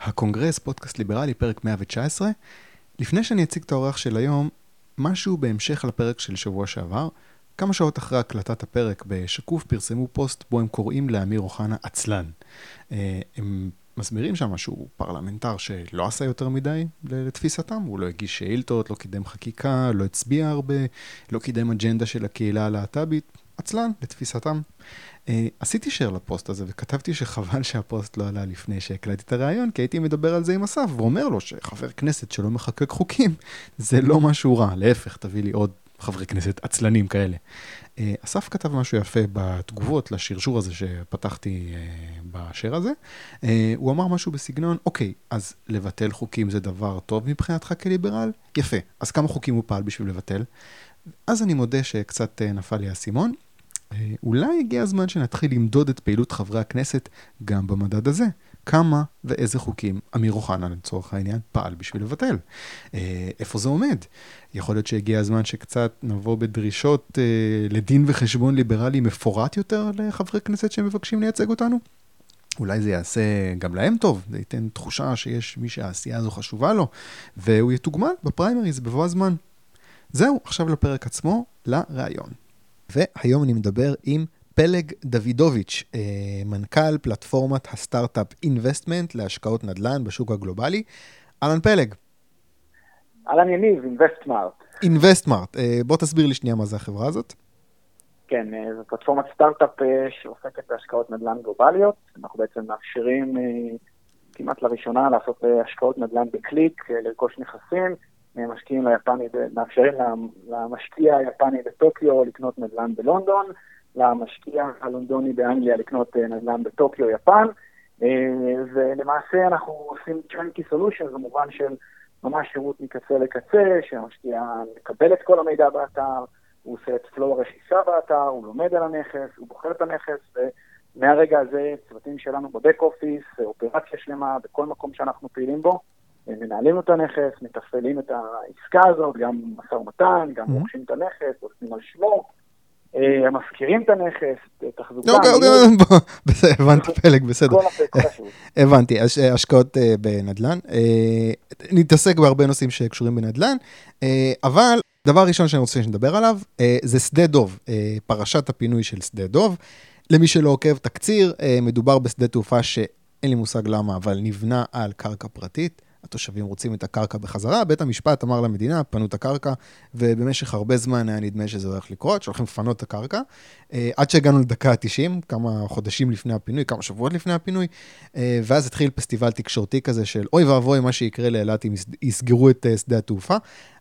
הקונגרס, פודקאסט ליברלי, פרק 119. לפני שאני אציג את האורח של היום, משהו בהמשך לפרק של שבוע שעבר. כמה שעות אחרי הקלטת הפרק בשקוף פרסמו פוסט בו הם קוראים לאמיר אוחנה עצלן. אה, הם מסבירים שם שהוא פרלמנטר שלא עשה יותר מדי לתפיסתם, הוא לא הגיש שאילתות, לא קידם חקיקה, לא הצביע הרבה, לא קידם אג'נדה של הקהילה הלהט"בית, עצלן לתפיסתם. Uh, עשיתי שייר לפוסט הזה וכתבתי שחבל שהפוסט לא עלה לפני שהקלטתי את הראיון, כי הייתי מדבר על זה עם אסף, ואומר לו שחבר כנסת שלא מחקק חוקים, זה לא משהו רע, להפך, תביא לי עוד חברי כנסת עצלנים כאלה. Uh, אסף כתב משהו יפה בתגובות לשרשור הזה שפתחתי uh, בשיר הזה. Uh, הוא אמר משהו בסגנון, אוקיי, אז לבטל חוקים זה דבר טוב מבחינתך כליברל? יפה. אז כמה חוקים הוא פעל בשביל לבטל? אז אני מודה שקצת uh, נפל לי האסימון. אה, אולי הגיע הזמן שנתחיל למדוד את פעילות חברי הכנסת גם במדד הזה. כמה ואיזה חוקים אמיר אוחנה לצורך העניין פעל בשביל לבטל. אה, איפה זה עומד? יכול להיות שהגיע הזמן שקצת נבוא בדרישות אה, לדין וחשבון ליברלי מפורט יותר לחברי כנסת שמבקשים לייצג אותנו? אולי זה יעשה גם להם טוב, זה ייתן תחושה שיש מי שהעשייה הזו חשובה לו, והוא יתוגמל בפריימריז בבוא הזמן. זהו, עכשיו לפרק עצמו, לראיון. והיום אני מדבר עם פלג דוידוביץ', אה, מנכ"ל פלטפורמת הסטארט-אפ אינבסטמנט להשקעות נדל"ן בשוק הגלובלי. אהלן פלג. אהלן יניב, אינבסטמארט. אינבסטמארט, אה, בוא תסביר לי שנייה מה זה החברה הזאת. כן, אה, זו פלטפורמת סטארט-אפ שעוסקת בהשקעות נדל"ן גלובליות. אנחנו בעצם מאפשרים כמעט לראשונה לעשות השקעות נדל"ן בקליק, לרכוש נכסים. משקיעים ליפני, מאפשרים למשקיע היפני בטוקיו לקנות נדל"ן בלונדון, למשקיע הלונדוני באנגליה לקנות אה, נדל"ן בטוקיו, יפן, אה, ולמעשה אנחנו עושים turnkey solution במובן של ממש שירות מקצה לקצה, שהמשקיע מקבל את כל המידע באתר, הוא עושה את פלואו הרכישה באתר, הוא לומד על הנכס, הוא בוחר את הנכס, ומהרגע הזה צוותים שלנו ב back office, אופרציה שלמה, בכל מקום שאנחנו פעילים בו, מנהלים את הנכס, מתפעלים את העסקה הזאת, גם משא ומתן, גם mm-hmm. רוכשים את הנכס, עושים על שמו, אה, משכירים את הנכס, תחזוקה. בסדר, הבנתי, פלג, בסדר. הבנתי, השקעות אה, בנדל"ן. אה, נתעסק בהרבה נושאים שקשורים בנדל"ן, אבל דבר ראשון שאני רוצה שנדבר עליו, זה שדה דוב, פרשת הפינוי של שדה דוב. למי שלא עוקב, תקציר, מדובר בשדה תעופה שאין לי מושג למה, אבל נבנה על קרקע פרטית. התושבים רוצים את הקרקע בחזרה, בית המשפט אמר למדינה, פנו את הקרקע, ובמשך הרבה זמן היה נדמה שזה הולך לקרות, שהולכים לפנות את הקרקע. אה, עד שהגענו לדקה ה-90, כמה חודשים לפני הפינוי, כמה שבועות לפני הפינוי, אה, ואז התחיל פסטיבל תקשורתי כזה של אוי ואבוי מה שיקרה לאילת אם יסגרו את אה, שדה התעופה.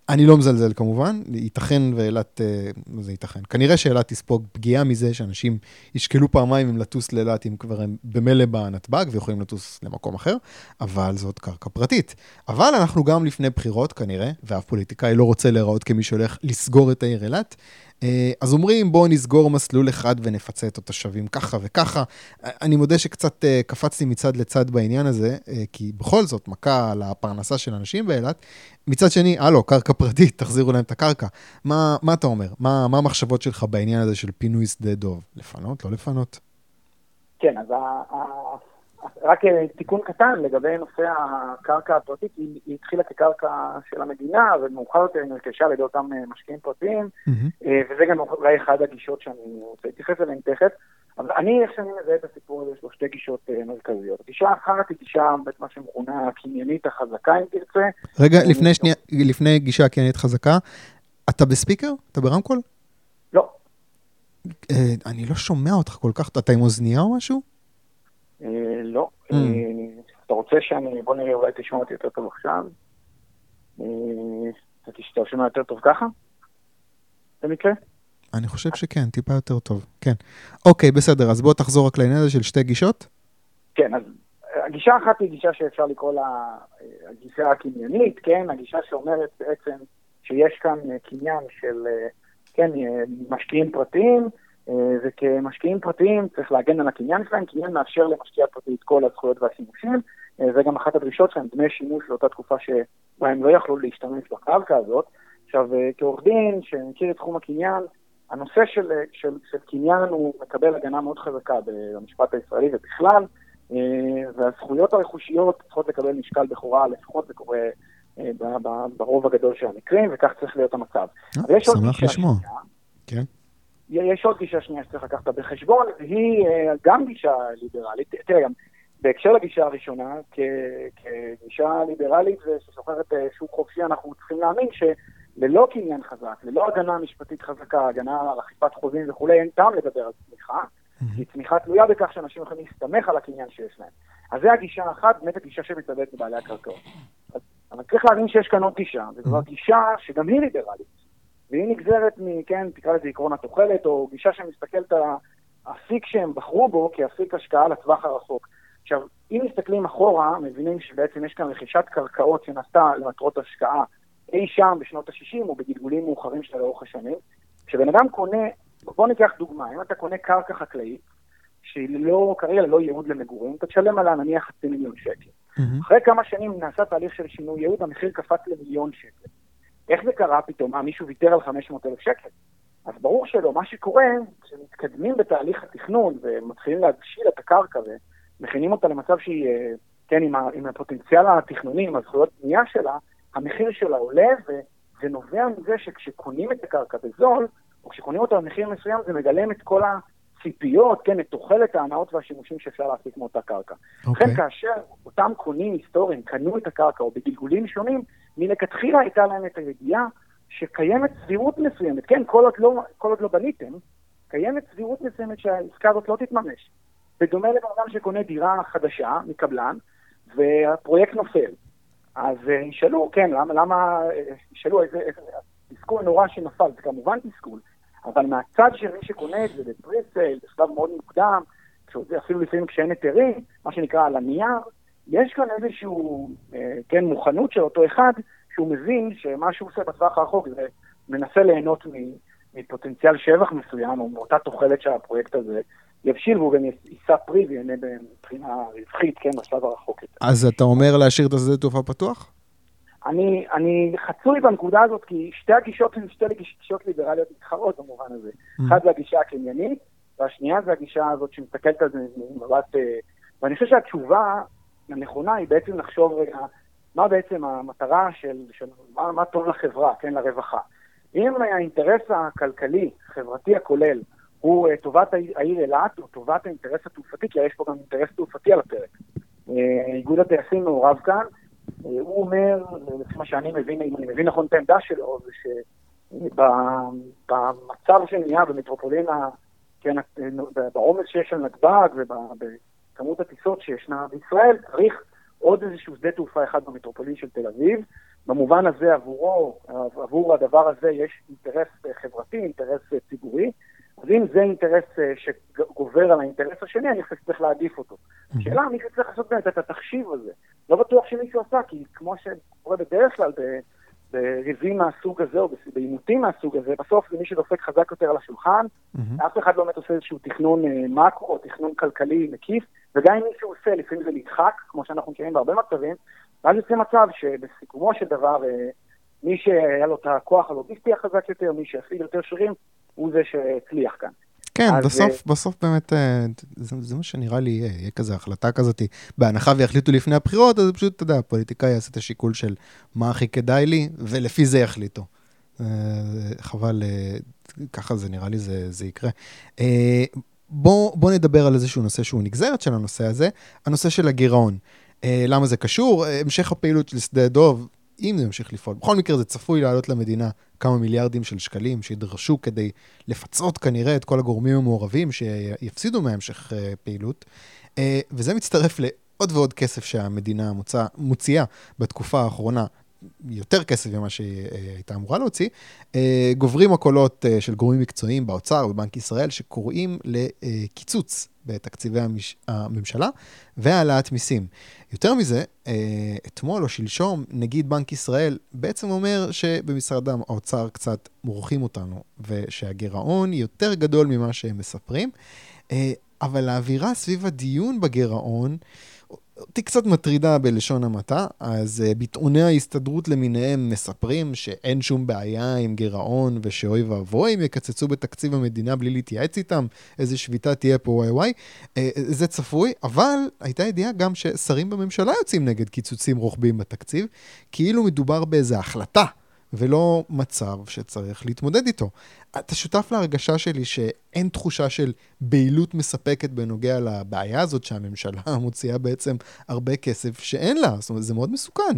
אני לא מזלזל כמובן, ייתכן ואילת, מה זה ייתכן? כנראה שאילת תספוג פגיעה מזה שאנשים ישקלו פעמיים אם לטוס לאילת אם כבר הם במילא בנתב"ג ויכולים לטוס למקום אחר, אבל זאת קרקע פרטית. אבל אנחנו גם לפני בחירות כנראה, ואף פוליטיקאי לא רוצה להיראות כמי שהולך לסגור את העיר אילת. אה, אז אומרים, בואו נסגור מסלול אחד ונפצה את התושבים ככה וככה. אני מודה שקצת אה, קפצתי מצד לצד בעניין הזה, אה, כי בכל זאת, מכה על הפרנסה של אנשים באילת. מצד שני, הלו, קרקע פרטית, תחזירו להם את הקרקע. מה, מה אתה אומר? מה, מה המחשבות שלך בעניין הזה של פינוי שדה דוב? לפנות, לא לפנות? כן, אז רק אה, תיקון קטן לגבי נושא הקרקע הפרטית, היא, היא התחילה כקרקע של המדינה, ומאוחר יותר היא נרכשה על ידי אותם אה, משקיעים פרטיים, mm-hmm. וזה גם אולי אחד הגישות שאני רוצה להתייחס אליהן תכף. אבל אני, איך שאני מזהה את הסיפור הזה, יש לו שתי גישות מרכזיות. גישה אחת היא גישה, מה שמכונה הקניינית החזקה, אם תרצה. רגע, לפני, שנייה, לפני גישה הקניינית חזקה, אתה בספיקר? אתה ברמקול? לא. אני לא שומע אותך כל כך, אתה עם אוזנייה או משהו? אה, לא. Mm. אה, אתה רוצה שאני, בוא נראה, אולי תשמע אותי יותר טוב עכשיו. אה, אתה שומע יותר טוב ככה? במקרה? אני חושב שכן, טיפה יותר טוב, כן. אוקיי, בסדר, אז בוא תחזור רק לעניין הזה של שתי גישות. כן, אז הגישה אחת היא גישה שאפשר לקרוא לה הגישה הקניינית, כן? הגישה שאומרת בעצם שיש כאן קניין של, כן, משקיעים פרטיים, וכמשקיעים פרטיים צריך להגן על הקניין שלהם, קניין מאפשר למשקיע פרטי את כל הזכויות והשימושים, זה אה, גם אחת הדרישות שלהם, דמי שימוש לאותה תקופה שבה הם לא יכלו להשתמש בקרקע הזאת. עכשיו, אה, כעורך דין שמכיר את תחום הקניין, הנושא של, של, של קניין הוא מקבל הגנה מאוד חזקה במשפט הישראלי ובכלל, והזכויות הרכושיות צריכות לקבל משקל בכורה, לפחות זה קורה ברוב הגדול של המקרים, וכך צריך להיות המצב. שמח לשמוע. כן. יש עוד גישה שנייה שצריך לקחת בחשבון, והיא גם גישה ליברלית. תראה, גם בהקשר לגישה הראשונה, כגישה ליברלית וששוחרת שוק חופשי, אנחנו צריכים להאמין שללא קניין חזק, ללא הגנה משפטית חזקה, הגנה על אכיפת חוזים וכולי, אין טעם לדבר על צמיחה, כי צמיחה תלויה בכך שאנשים יכולים להסתמך על הקניין שיש להם. אז זו הגישה האחת, באמת הגישה שמתאבדת בבעלי הקרקעות. אבל צריך להבין שיש כאן עוד גישה, וזו גישה שגם היא ליברלית. והיא נגזרת מ, כן, תקרא לזה עקרון התוחלת, או גישה שמסתכלת על האפיק שהם בחרו בו כאפיק השקעה לטווח הרחוק. עכשיו, אם מסתכלים אחורה, מבינים שבעצם יש כאן רכישת קרקעות שנעשתה למטרות השקעה אי שם בשנות ה-60 או בגלגולים מאוחרים שלה לאורך השנים. כשבן אדם קונה, בוא ניקח דוגמה, אם אתה קונה קרקע חקלאית, שהיא לא, כרגע ללא ייעוד למגורים, אתה תשלם עליה נניח חצי מיליון שקל. Mm-hmm. אחרי כמה שנים נעשה תהליך של שינוי ייעוד, המחיר קפץ למיליון שקל. איך זה קרה פתאום? מה, מישהו ויתר על 500 אלף שקל? אז ברור שלא. מה שקורה, כשמתקדמים בתהליך התכנון ומתחילים להגשיל את הקרקע ומכינים אותה למצב שהיא, אה, כן, עם, ה, עם הפוטנציאל התכנוני, עם הזכויות בנייה שלה, המחיר שלה עולה, וזה נובע מזה שכשקונים את הקרקע בזול, או כשקונים אותה במחיר מסוים, זה מגלם את כל הציפיות, כן, את תוחלת ההנאות והשימושים שאפשר להפיק מאותה קרקע. לכן okay. כאשר אותם קונים היסטוריים קנו את הקרקע, או בגלגולים שונים, מלכתחילה הייתה להם את הידיעה שקיימת סבירות מסוימת, כן, כל עוד לא, כל עוד לא בניתם, קיימת סבירות מסוימת שהעסקה הזאת לא תתממש. בדומה לבן אדם שקונה דירה חדשה מקבלן, והפרויקט נופל. אז אה, ישאלו, כן, למה, למה, אה, ישאלו איזה, איזה תסכול נורא שנפל, זה כמובן תסכול, אבל מהצד של מי שקונה את זה בפריסייל, בשלב מאוד מוקדם, אפילו לפעמים כשאין היתרים, מה שנקרא על הנייר, יש כאן איזושהי, אה, כן, מוכנות של אותו אחד, שהוא מבין שמה שהוא עושה בטווח הרחוק זה מנסה ליהנות מפוטנציאל שבח מסוים, או מאותה תוחלת שהפרויקט הזה יבשיל, והוא גם יישא פרי ויהנה מבחינה רווחית, כן, בשלב הרחוק יותר. אז אתה אומר להשאיר את השדה תעופה פתוח? אני, אני חצוי בנקודה הזאת, כי שתי הגישות הן שתי גישות ליברליות מתחרות במובן הזה. Mm. אחת זה הגישה הקניינית, והשנייה זה הגישה הזאת שמסתכלת על זה ממבט... אה, ואני חושב שהתשובה הנכונה היא בעצם לחשוב רגע, מה בעצם המטרה של, של מה, מה טוב לחברה, כן, לרווחה. אם האינטרס הכלכלי, חברתי הכולל, הוא uh, טובת העיר אילת, או טובת האינטרס התעופתי, כי יש פה גם אינטרס תעופתי על הפרק. Uh, איגוד הטייסים מעורב כאן, uh, הוא אומר, לפי מה שאני מבין, אם אני מבין נכון את העמדה שלו, זה שבמצב שנהיה במטרופולינה, כן, בעומס שיש על נתב"ג כמות הטיסות שישנה בישראל, צריך עוד איזשהו שדה תעופה אחד במטרופולין של תל אביב. במובן הזה עבורו, עבור הדבר הזה יש אינטרס חברתי, אינטרס ציבורי. אז אם זה אינטרס שגובר על האינטרס השני, אני חושב שצריך להעדיף אותו. השאלה, מישהו צריך לעשות באמת את התחשיב הזה. לא בטוח שמישהו עשה, כי כמו שקורה בדרך כלל בריבים מהסוג הזה, או בעימותים מהסוג הזה, בסוף זה מי שדופק חזק יותר על השולחן, mm-hmm. אף אחד לא באמת עושה איזשהו תכנון אה, מקרו, או תכנון כלכלי מקיף, וגם אם מישהו עושה, לפעמים זה נדחק, כמו שאנחנו מכירים בהרבה מצבים, ואז יוצא מצב שבסיכומו של דבר, אה, מי שהיה לו את הכוח הלוגיסטי החזק יותר, מי שיפעיל יותר שירים, הוא זה שהצליח כאן. כן, אז... בסוף, אה, בסוף באמת, אה, זה, זה מה שנראה לי יהיה, יהיה כזה החלטה כזאת, בהנחה ויחליטו לפני הבחירות, אז פשוט, אתה יודע, הפוליטיקאי יעשה את השיקול של מה הכי כדאי לי, ולפי זה יחליטו. חבל, ככה זה נראה לי זה, זה יקרה. בוא, בוא נדבר על איזשהו נושא שהוא נגזרת של הנושא הזה, הנושא של הגירעון. אה, למה זה קשור? אה, המשך הפעילות של שדה דוב, אם זה ימשיך לפעול, בכל מקרה זה צפוי לעלות למדינה כמה מיליארדים של שקלים שידרשו כדי לפצות כנראה את כל הגורמים המעורבים שיפסידו מהמשך אה, פעילות. אה, וזה מצטרף לעוד ועוד כסף שהמדינה מוצא, מוציאה בתקופה האחרונה יותר כסף ממה שהיא אה, הייתה אמורה להוציא, אה, גוברים הקולות אה, של גורמים מקצועיים באוצר ובבנק ישראל שקוראים לקיצוץ בתקציבי הממשלה והעלאת מיסים. יותר מזה, אתמול או שלשום, נגיד בנק ישראל בעצם אומר שבמשרד האוצר קצת מורחים אותנו, ושהגירעון יותר גדול ממה שהם מספרים, אבל האווירה סביב הדיון בגירעון אותי קצת מטרידה בלשון המעטה, אז uh, ביטאוני ההסתדרות למיניהם מספרים שאין שום בעיה עם גירעון ושאוי ואבוי אם יקצצו בתקציב המדינה בלי להתייעץ איתם, איזה שביתה תהיה פה וואי וואי. Uh, זה צפוי, אבל הייתה ידיעה גם ששרים בממשלה יוצאים נגד קיצוצים רוחביים בתקציב, כאילו מדובר באיזה החלטה. ולא מצב שצריך להתמודד איתו. אתה שותף להרגשה שלי שאין תחושה של בהילות מספקת בנוגע לבעיה הזאת שהממשלה מוציאה בעצם הרבה כסף שאין לה, זאת אומרת, זה מאוד מסוכן.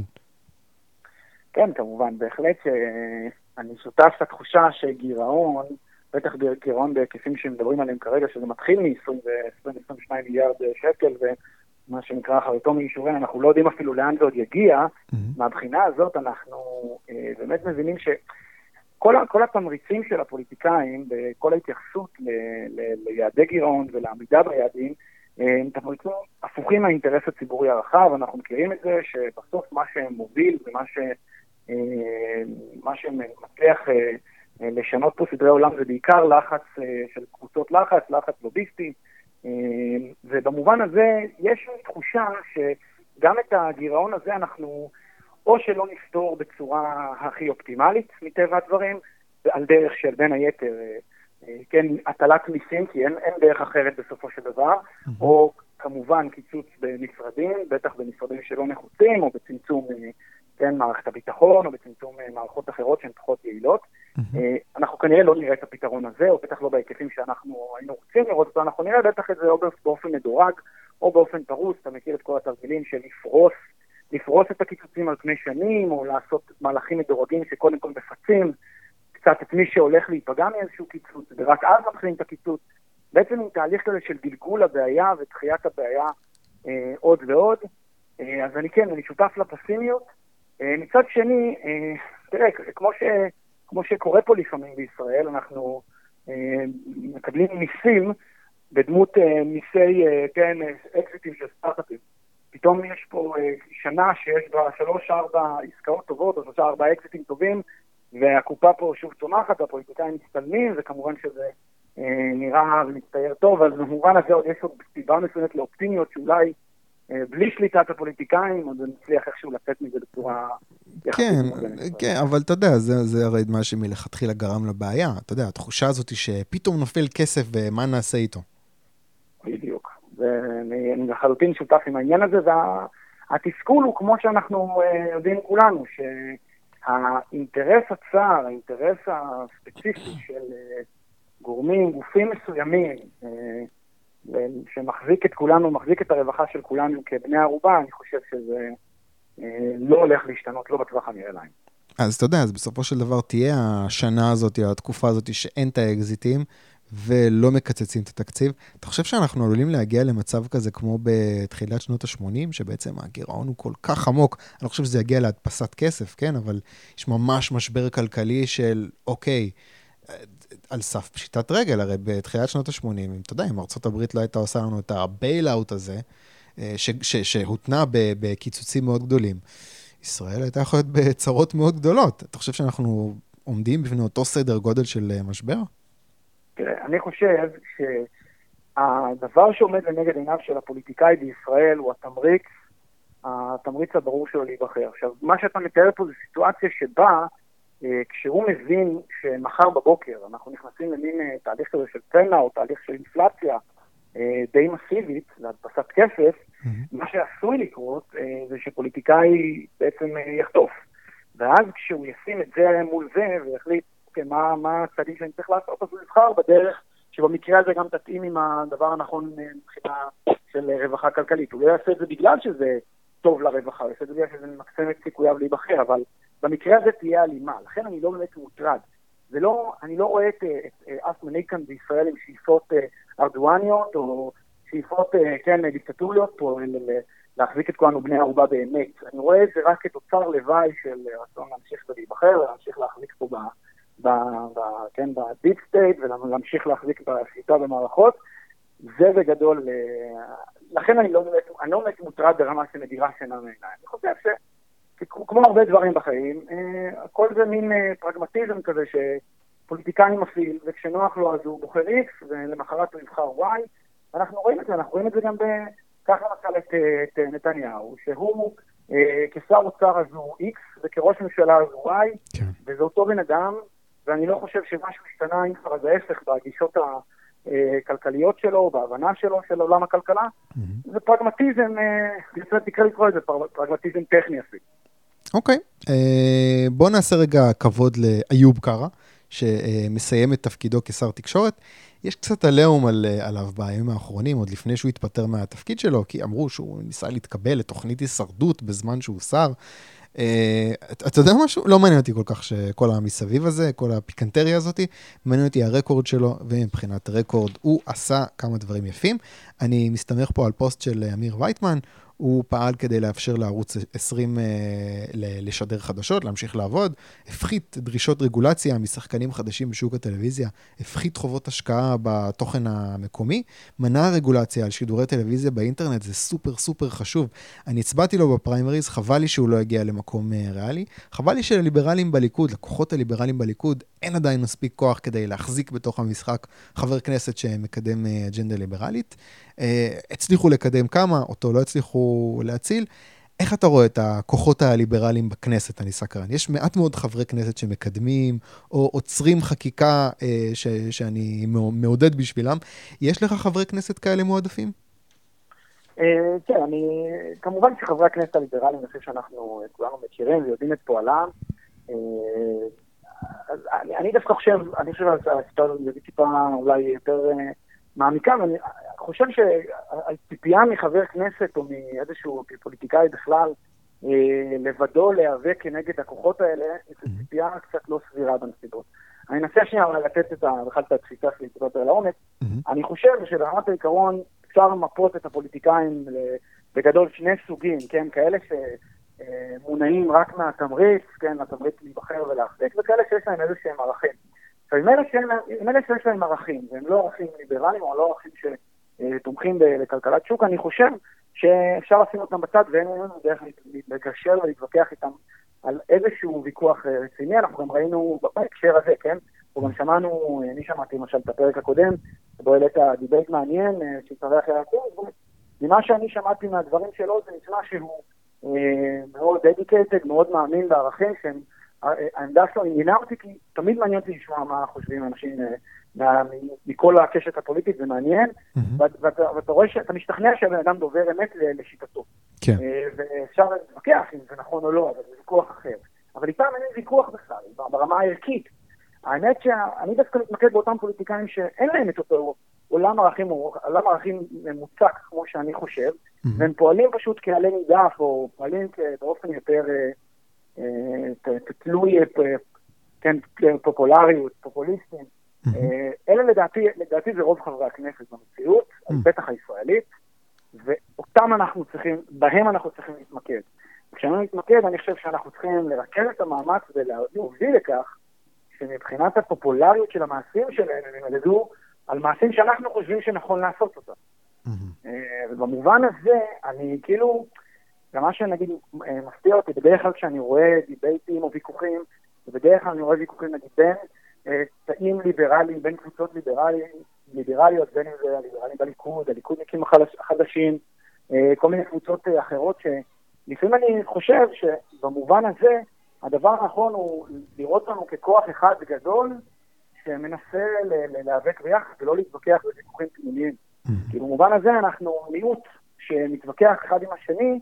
כן, כמובן, בהחלט שאני שותף לתחושה שגירעון, בטח גירעון בהיקפים שמדברים עליהם כרגע, שזה מתחיל מ-20-22 מיליארד שקל, מה שנקרא אחריתו מאישורים, אנחנו לא יודעים אפילו לאן זה עוד יגיע. Mm-hmm. מהבחינה הזאת אנחנו אה, באמת מבינים שכל התמריצים של הפוליטיקאים וכל ההתייחסות ל, ל, ליעדי גירעון ולעמידה ביעדים, הם תמריצים הפוכים מהאינטרס הציבורי הרחב. אנחנו מכירים את זה שבסוף מה שמוביל ומה ש, אה, מה שמצליח אה, לשנות פה סדרי עולם זה בעיקר לחץ אה, של קבוצות לחץ, לחץ לוביסטי. ובמובן הזה יש תחושה שגם את הגירעון הזה אנחנו או שלא נפתור בצורה הכי אופטימלית מטבע הדברים, על דרך של בין היתר, אה, אה, כן, הטלת מיסים, כי אין, אין דרך אחרת בסופו של דבר, mm-hmm. או כמובן קיצוץ במשרדים, בטח במשרדים שלא נחוצים, או בצמצום אה, כן, מערכת הביטחון, או בצמצום מערכות אחרות שהן פחות יעילות. Mm-hmm. אנחנו כנראה לא נראה את הפתרון הזה, או בטח לא בהיקפים שאנחנו היינו רוצים לראות אותו, אנחנו נראה בטח את זה או באופן מדורג, או באופן פרוס, אתה מכיר את כל התרגילים של לפרוס, לפרוס את הקיצוצים על פני שנים, או לעשות מהלכים מדורגים שקודם כל מפצים קצת את מי שהולך להיפגע מאיזשהו קיצוץ, ורק אז מתחילים את הקיצוץ. בעצם עם תהליך כזה של גלגול הבעיה ודחיית הבעיה אה, עוד ועוד. אה, אז אני כן, אני שותף לפסימיות. אה, מצד שני, אה, תראה, כמו ש... כמו שקורה פה לפעמים בישראל, אנחנו אה, מקבלים מיסים בדמות אה, מיסי, אה, כן, אקזיטים של סטארט-אפים. פתאום יש פה אה, שנה שיש בה שלוש-ארבע עסקאות טובות, או שלושה-ארבע אקזיטים טובים, והקופה פה שוב צומחת, והפוליטיקאים מצטלמים, וכמובן שזה אה, נראה ומצטייר טוב, אז במובן הזה עוד יש עוד סיבה מסוימת לאופטימיות שאולי אה, בלי שליטת הפוליטיקאים, עוד נצליח איכשהו לצאת מזה בצורה... כן, כן, אבל אתה יודע, זה, זה הרי מה שמלכתחילה גרם לבעיה. אתה יודע, התחושה הזאת שפתאום נופל כסף ומה נעשה איתו. ואני לחלוטין שותף עם העניין הזה, והתסכול הוא כמו שאנחנו אה, יודעים כולנו, שהאינטרס הצר, האינטרס הספציפי של אה, גורמים, גופים מסוימים, שמחזיק את כולנו, מחזיק את הרווחה של כולנו כבני ערובה, אני חושב שזה אה, לא הולך להשתנות, לא בטווח הנראה לעין. אז אתה יודע, אז בסופו של דבר תהיה השנה הזאת, התקופה הזאת שאין את האקזיטים ולא מקצצים את התקציב. אתה חושב שאנחנו עלולים להגיע למצב כזה כמו בתחילת שנות ה-80, שבעצם הגירעון הוא כל כך עמוק, אני לא חושב שזה יגיע להדפסת כסף, כן? אבל יש ממש משבר כלכלי של, אוקיי, על סף פשיטת רגל, הרי בתחילת שנות ה-80, אם אתה יודע, אם ארה"ב לא הייתה עושה לנו את ה bailout הזה, אה, שהותנה בקיצוצים מאוד גדולים, ישראל הייתה יכולה להיות בצרות מאוד גדולות. אתה חושב שאנחנו עומדים בפני אותו סדר גודל של אה, משבר? תראה, אני חושב שהדבר שעומד לנגד עיניו של הפוליטיקאי בישראל הוא התמריץ, התמריץ הברור שלו להיבחר. עכשיו, מה שאתה מתאר פה זה סיטואציה שבה אה, כשהוא מבין שמחר בבוקר אנחנו נכנסים למין אה, תהליך כזה של צנע או תהליך של אינפלציה אה, די מסיבית להדפסת כסף, mm-hmm. מה שעשוי לקרות זה שפוליטיקאי בעצם יחטוף. ואז כשהוא ישים את זה מול זה ויחליט, אוקיי, מה, מה הצעדים שאני צריך לעשות, אז הוא יבחר בדרך שבמקרה הזה גם תתאים עם הדבר הנכון מבחינה של רווחה כלכלית. הוא לא יעשה את זה בגלל שזה טוב לרווחה, הוא יעשה את זה בגלל שזה ממקסם את סיכוייו להיבחר, אבל במקרה הזה תהיה הלימה, לכן אני לא באמת מוטרד. זה לא, אני לא רואה את, את, את אף מנהיג כאן בישראל עם שאיפות אה, ארדואניות או שאיפות, אה, כן, דיקטטוריות פה, להחזיק את כולנו בני ערובה באמת. אני רואה את זה רק כתוצר לוואי של רצון להמשיך ולהיבחר, להמשיך להחזיק פה ב deep state ולהמשיך להחזיק בשליטה במערכות. זה בגדול, אה, לכן אני לא באמת, אני לא באמת מוטרד ברמה שמדירה שינה מעיניים. אני חושב ש... כמו הרבה דברים בחיים, אה, הכל זה מין אה, פרגמטיזם כזה שפוליטיקאי מפעיל, וכשנוח לו אז הוא בוחר X, ולמחרת הוא יבחר Y. אנחנו רואים את זה, אנחנו רואים את זה גם קח למשל את, את נתניהו, שהוא כשר אוצר אז הוא X וכראש ממשלה אז הוא Y, כן. וזה אותו בן אדם, ואני לא חושב שמשהו השתנה, אם כבר זה ההפך, בגישות הכלכליות שלו, בהבנה שלו של עולם הכלכלה. זה פרגמטיזם, אה, תקרא לקרוא לזה פרגמטיזם טכני אפילו. אוקיי, אה, בוא נעשה רגע כבוד לאיוב קרא, שמסיים את תפקידו כשר תקשורת. יש קצת עליהום על, אה, עליו בימים האחרונים, עוד לפני שהוא התפטר מהתפקיד שלו, כי אמרו שהוא ניסה להתקבל לתוכנית הישרדות בזמן שהוא שר. אה, אתה יודע משהו? לא מעניין אותי כל כך שכל המסביב הזה, כל הפיקנטריה הזאת, מעניין אותי הרקורד שלו, ומבחינת רקורד הוא עשה כמה דברים יפים. אני מסתמך פה על פוסט של אמיר וייטמן, הוא פעל כדי לאפשר לערוץ 20 אה, לשדר חדשות, להמשיך לעבוד, הפחית דרישות רגולציה משחקנים חדשים בשוק הטלוויזיה, הפחית חובות השקעה בתוכן המקומי, מנע רגולציה על שידורי טלוויזיה באינטרנט, זה סופר סופר חשוב. אני הצבעתי לו בפריימריז, חבל לי שהוא לא הגיע למקום אה, ריאלי, חבל לי שלליברלים בליכוד, לקוחות הליברלים בליכוד, אין עדיין מספיק כוח כדי להחזיק בתוך המשחק חבר כנסת שמקדם אה, אג'נדה ליברלית. אה, הצליחו לקדם כמה, אותו לא הצליחו להציל. איך אתה רואה את הכוחות הליברליים בכנסת, אני סקרן? יש מעט מאוד חברי כנסת שמקדמים או עוצרים חקיקה אה, ש, שאני מעודד בשבילם. יש לך חברי כנסת כאלה מועדפים? אה, כן, אני, כמובן שחברי הכנסת הליברליים, אני חושב שאנחנו כולנו מכירים ויודעים את פועלם. אה, אני דווקא חושב, אני חושב על הסיטואציה הזאת טיפה אולי יותר מעמיקה, ואני חושב שהציפייה מחבר כנסת או מאיזשהו פוליטיקאי בכלל אה, לבדו להיאבק כנגד הכוחות האלה, זו ציפייה קצת לא סבירה בנסיבות. אני אנסה שנייה לתת את בכלל את התפיסה שלי קצת לעומק. אני חושב שברמת העיקרון אפשר למפות את הפוליטיקאים בגדול שני סוגים, כן? כאלה שמונעים רק מהתמריץ, כן? התמריץ להיבחר ולהחזיק, וכאלה שיש להם איזה שהם ערכים. עכשיו, עם אלה שיש להם ערכים, והם לא ערכים ליברליים או לא ערכים שתומכים בכלכלת שוק, אני חושב שאפשר לשים אותם בצד ואין לנו דרך לגשר ולהתווכח איתם על איזשהו ויכוח רציני. אנחנו גם ראינו בהקשר הזה, כן? אנחנו גם שמענו, אני שמעתי למשל את הפרק הקודם, שבו העלית debate מעניין שהתארח הקורס, ממה שאני שמעתי מהדברים שלו זה נשמע שהוא אה, מאוד dedicated, מאוד מאמין בערכים שהם העמדה שלו עניינה אותי, כי תמיד מעניין אותי לשמוע מה חושבים אנשים אה, מכל הקשת הפוליטית, זה מעניין, ואתה רואה שאתה משתכנע שהבן אדם דובר אמת לשיטתו. כן. אה, ואפשר להתווכח אם זה נכון או לא, אבל זה ויכוח אחר. אבל איתם אין ויכוח בכלל, ברמה הערכית. האמת שאני דווקא מתמקד באותם פוליטיקאים שאין להם את אותו עולם ערכים, עולם ערכים ממוצק כמו שאני חושב, והם פועלים פשוט כעלי נידף, או פועלים באופן יותר... אה, תלוי, אה, כן, פופולריות, פופוליסטים. אה, אלה לדעתי, לדעתי זה רוב חברי הכנסת במציאות, בטח הישראלית, ואותם אנחנו צריכים, בהם אנחנו צריכים להתמקד. כשאני מתמקד, אני חושב שאנחנו צריכים לרכז את המאמץ ולהוביל לכך שמבחינת הפופולריות של המעשים שלהם, הם ילמדו על מעשים שאנחנו חושבים שנכון לעשות אותם. ובמובן הזה, אני כאילו, גם מה שנגיד אה, מפתיע אותי, בדרך כלל כשאני רואה דיבייטים או ויכוחים, ובדרך כלל אני רואה ויכוחים נגיד בין אה, תאים ליברליים, בין קבוצות ליברליים, ליברליות, בין אם זה הליברלים בליכוד, הליכודניקים החדשים, אה, כל מיני קבוצות אחרות, שלפעמים אני חושב שבמובן הזה, הדבר הנכון הוא לראות לנו ככוח אחד גדול, שמנסה להיאבק ביחד ולא להתווכח בוויכוחים פנימיים. כי במובן הזה אנחנו מיעוט שמתווכח אחד עם השני,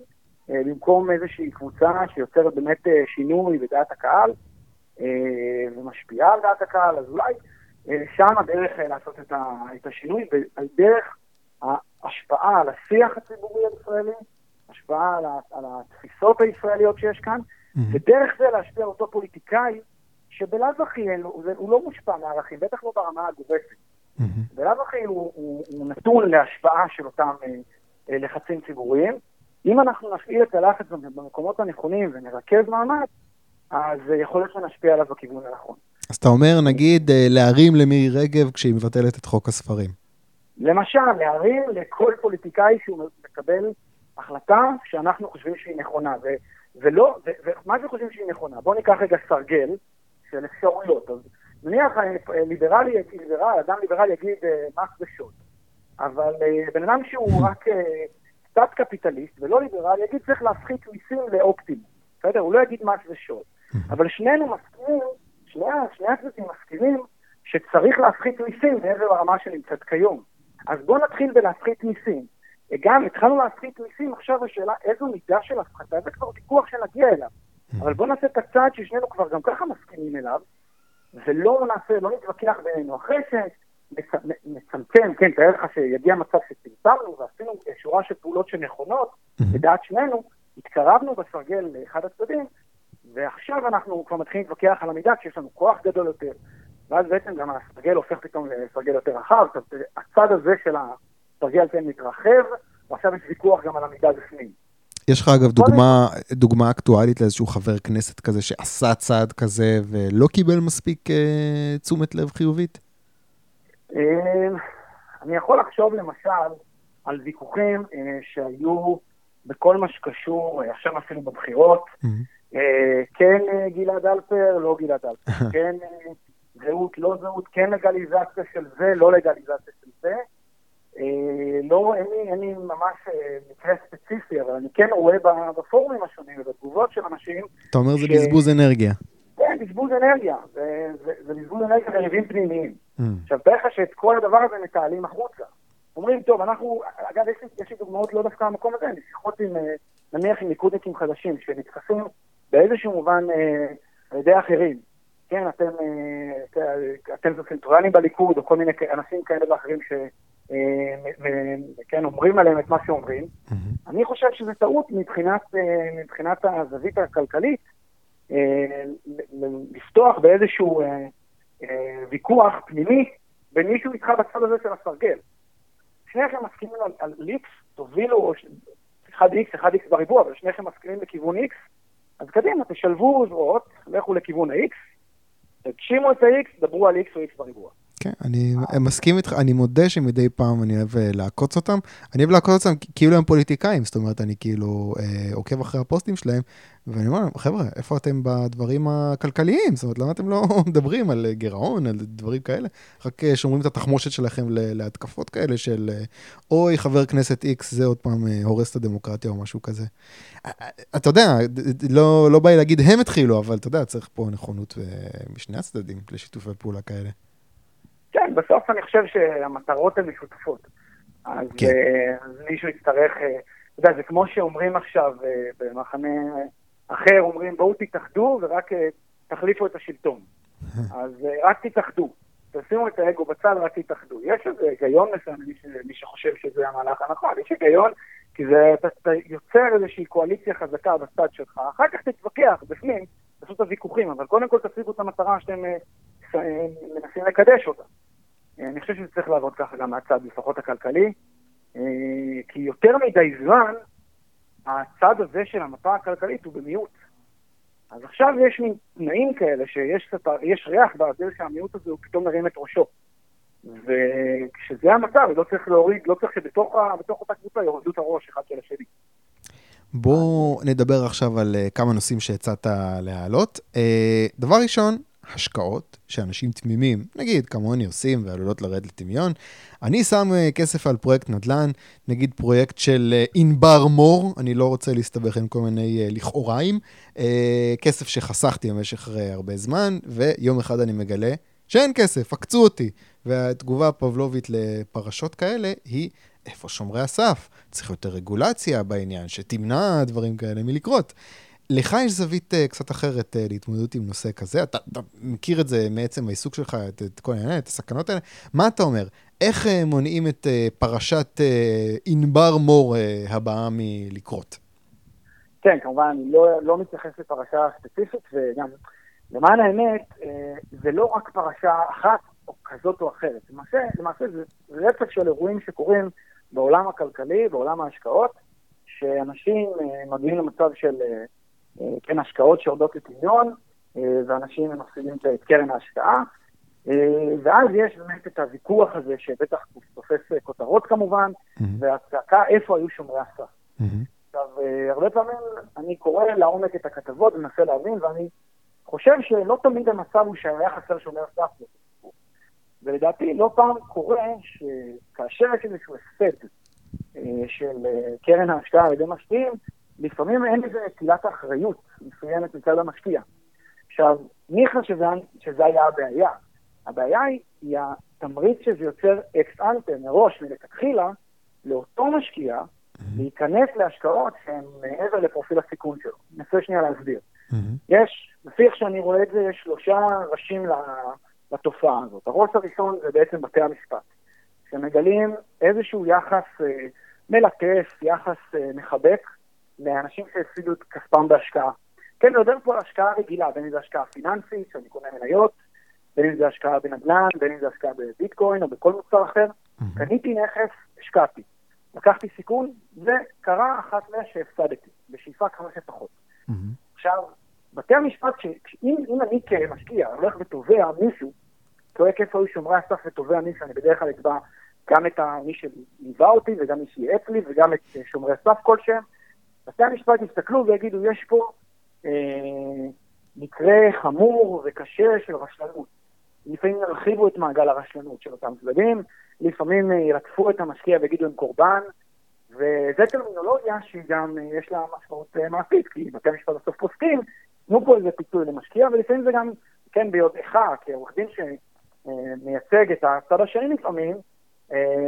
במקום איזושהי קבוצה שיוצרת באמת אה, שינוי בדעת הקהל אה, ומשפיעה על דעת הקהל, אז אולי שם הדרך לעשות את השינוי, ועל דרך ההשפעה על השיח הציבורי הישראלי, השפעה על התפיסות הישראליות שיש כאן, mm-hmm. ודרך זה להשפיע על אותו פוליטיקאי שבלאו הכי הוא לא מושפע מערכים, בטח לא ברמה הגורפת. Mm-hmm. בלאו הכי הוא, הוא, הוא נתון להשפעה של אותם אה, לחצים ציבוריים, אם אנחנו נפעיל את הלחץ במקומות הנכונים ונרכז מאמץ, אז יכול להיות שנשפיע עליו בכיוון הנכון. אז אתה אומר, נגיד, אה, להרים למירי רגב כשהיא מבטלת את חוק הספרים. למשל, להרים לכל פוליטיקאי שהוא מקבל החלטה שאנחנו חושבים שהיא נכונה. ו- ולא, ומה זה חושבים שהיא נכונה? בואו ניקח רגע סרגל של אפשרויות. אז נניח אה, ליברלי, ליברל, אדם ליברלי יגיד אה, מס ושוד. אבל בן אדם שהוא רק קצת קפיטליסט ולא ליברל יגיד צריך להפחית מיסים לאופטימום, בסדר? הוא לא יגיד מס ושוד. אבל שנינו מסכימים, שני, שני הצדדים מסכימים שצריך להפחית מיסים מעבר לרמה שנמצאת כיום. אז בואו נתחיל בלהפחית מיסים. גם התחלנו להפחית מיסים, עכשיו השאלה איזו מידה של הפחתה, זה כבר ויכוח שנגיע אליו. אבל בואו נעשה את הצעד ששנינו כבר גם ככה מסכימים אליו, ולא נעשה, לא נתווכח בינינו. אחרי שנצמצם, כן, תאר לך שיגיע מצב שצמצמנו ועשינו שורה של פעולות שנכונות, לדעת שנינו, התקרבנו בסרגל לאחד הצדדים, ועכשיו אנחנו כבר מתחילים להתווכח על המידה כשיש לנו כוח גדול יותר, ואז בעצם גם הסרגל הופך פתאום לסרגל יותר רחב, הצד הזה של הסרגל כן מתרחב, ועכשיו יש ויכוח גם על המידה בפנים. יש לך אגב דוגמה, דוגמה אקטואלית לאיזשהו חבר כנסת כזה שעשה צעד כזה ולא קיבל מספיק אה, תשומת לב חיובית? אה, אני יכול לחשוב למשל על ויכוחים אה, שהיו בכל מה שקשור, אה, עכשיו אפילו בבחירות, mm-hmm. אה, כן גלעד אלפר, לא גלעד אלפר, כן זהות, לא זהות, כן לגליזציה של זה, לא לגליזציה של זה. לא, אין לי, אין לי ממש מקרה ספציפי, אבל אני כן רואה בפורומים השונים ובתגובות של אנשים... אתה אומר ש... זה בזבוז אנרגיה. כן, בזבוז אנרגיה. זה, זה, זה בזבוז אנרגיה וריבים פנימיים. Mm. עכשיו, תאר לך שאת כל הדבר הזה מתעלים החוצה. אומרים, טוב, אנחנו, אגב, יש לי, יש לי דוגמאות לא דווקא במקום הזה, אני שיחות עם, אה, נניח עם ליכודניקים חדשים, שנתפסים באיזשהו מובן אה, על ידי אחרים. כן, אתם, אה, אתם סנטורלים בליכוד, או כל מיני אנשים כאלה ואחרים ש... כן, אומרים עליהם את מה שאומרים. אני חושב שזו טעות מבחינת, מבחינת הזווית הכלכלית, לפתוח באיזשהו ויכוח פנימי בין מישהו איתך בצד הזה של הסרגל. שניכם מסכימים על, על ליקס, תובילו 1x, 1x בריבוע, אבל שניכם מסכימים לכיוון x, אז קדימה, תשלבו זרועות, לכו לכיוון ה-x, תגשימו את ה-x, דברו על x או x בריבוע. כן, אני מסכים איתך, אני מודה שמדי פעם אני אוהב אה, לעקוץ אותם. אני אוהב לעקוץ אותם כאילו הם פוליטיקאים, זאת אומרת, אני כאילו אה, עוקב אחרי הפוסטים שלהם, ואני אומר להם, חבר'ה, איפה אתם בדברים הכלכליים? זאת אומרת, למה אתם לא מדברים על גירעון, על דברים כאלה? רק אה, שומרים את התחמושת שלכם להתקפות כאלה של, אה, אוי, חבר כנסת איקס, זה עוד פעם הורס את הדמוקרטיה או משהו כזה. אתה יודע, לא, לא בא לי להגיד הם התחילו, אבל אתה יודע, צריך פה נכונות משני הצדדים לשיתופי פעולה כאלה. כן, בסוף אני חושב שהמטרות הן משותפות. אז, כן. uh, אז מישהו יצטרך, uh, אתה יודע, זה כמו שאומרים עכשיו uh, במחנה אחר, אומרים בואו תתאחדו ורק תחליפו את השלטון. אז רק תתאחדו. תשימו את האגו בצד, רק תתאחדו. יש איזה היגיון מסוים למי מי שחושב שזה המהלך הנכון. יש היגיון, כי זה, אתה, אתה יוצר איזושהי קואליציה חזקה בצד שלך, אחר כך תתווכח בפנים, תעשו את הוויכוחים, אבל קודם כל תשיגו את המטרה שאתם מנסים לקדש אותה. אני חושב שזה צריך לעבוד ככה גם מהצד, לפחות הכלכלי, אה, כי יותר מדי זמן, הצד הזה של המפה הכלכלית הוא במיעוט. אז עכשיו יש מין תנאים כאלה שיש ריח באוויר שהמיעוט הזה הוא פתאום מרים את ראשו. וכשזה המצב, לא צריך להוריד, לא צריך שבתוך אותה קבוצה יורדו את הראש אחד של השני. בואו נדבר עכשיו על uh, כמה נושאים שהצעת להעלות. דבר ראשון, השקעות שאנשים תמימים, נגיד כמוני עושים ועלולות לרדת לטמיון. אני שם uh, כסף על פרויקט נדל"ן, נגיד פרויקט של uh, ענבר מור, אני לא רוצה להסתבך עם כל מיני uh, לכאוריים, כסף שחסכתי במשך הרבה זמן, ויום אחד אני מגלה שאין כסף, עקצו אותי. והתגובה הפבלובית לפרשות כאלה היא, איפה שומרי הסף? צריך יותר רגולציה בעניין, שתמנע דברים כאלה מלקרות. לך יש זווית uh, קצת אחרת uh, להתמודדות עם נושא כזה, אתה, אתה מכיר את זה מעצם העיסוק שלך, את, את כל העניין, את הסכנות האלה. מה אתה אומר? איך uh, מונעים את uh, פרשת uh, ענבר מור uh, הבאה מלקרות? כן, כמובן, אני לא, לא מתייחס לפרשה ספציפית, וגם למען האמת, uh, זה לא רק פרשה אחת או כזאת או אחרת. למעשה, למעשה זה רצף של אירועים שקורים בעולם הכלכלי, בעולם ההשקעות, שאנשים uh, מגיעים למצב של... Uh, כן, השקעות שיורדות לטמיון, אה, ואנשים מפסידים את קרן ההשקעה. אה, ואז יש באמת את הוויכוח הזה, שבטח תופס כותרות כמובן, mm-hmm. והצעקה איפה היו שומרי הסף. Mm-hmm. עכשיו, אה, הרבה פעמים אני קורא לעומק את הכתבות ומנסה להבין, ואני חושב שלא תמיד המצב הוא שהיה חסר שומר סף. ולדעתי לא פעם קורה שכאשר יש איזשהו הפסד של קרן ההשקעה על ידי משקיעים, לפעמים אין לזה נטילת אחריות מסוימת מצד המשקיע. עכשיו, ניחא שזה, שזה היה הבעיה. הבעיה היא, היא התמריץ שזה יוצר אקס אנטה מראש, מלכתחילה, לאותו משקיע להיכנס להשקעות שהן מעבר לפרופיל הסיכון שלו. ננסה שנייה להסביר. יש, לפי איך שאני רואה את זה, יש שלושה ראשים לתופעה הזאת. הראש הראשון זה בעצם בתי המשפט, שמגלים איזשהו יחס אה, מלטף, יחס אה, מחבק, לאנשים שהפסידו את כספם בהשקעה. כן, נדבר פה על השקעה רגילה, בין אם זה השקעה פיננסית, שאני קונה מניות, בין אם זה השקעה בנדל"ן, בין אם זה השקעה בביטקוין או בכל מוצר אחר. קניתי נכס, השקעתי. לקחתי סיכון, וקרה אחת מה שהפסדתי, בשאיפה כמה שפחות. עכשיו, בתי המשפט, אם אני כמשקיע הולך ותובע מישהו, צועק איפה היו שומרי הסף ותובע מישהו, אני בדרך כלל אתבע גם את מי שליווה אותי וגם מי שייעץ לי וגם את שומרי הסף כלשהם, בתי המשפט יסתכלו ויגידו, יש פה אה, מקרה חמור וקשה של רשלנות. לפעמים ירחיבו את מעגל הרשלנות של אותם צדדים, לפעמים אה, ילטפו את המשקיע ויגידו הם קורבן, וזו טרמינולוגיה שגם אה, יש לה משמעות אה, מעשית, כי בתי המשפט בסוף פוסקים, תנו פה איזה פיצוי למשקיע, ולפעמים זה גם, כן, ביודעך, כעורך דין שמייצג את הצד השני לפעמים,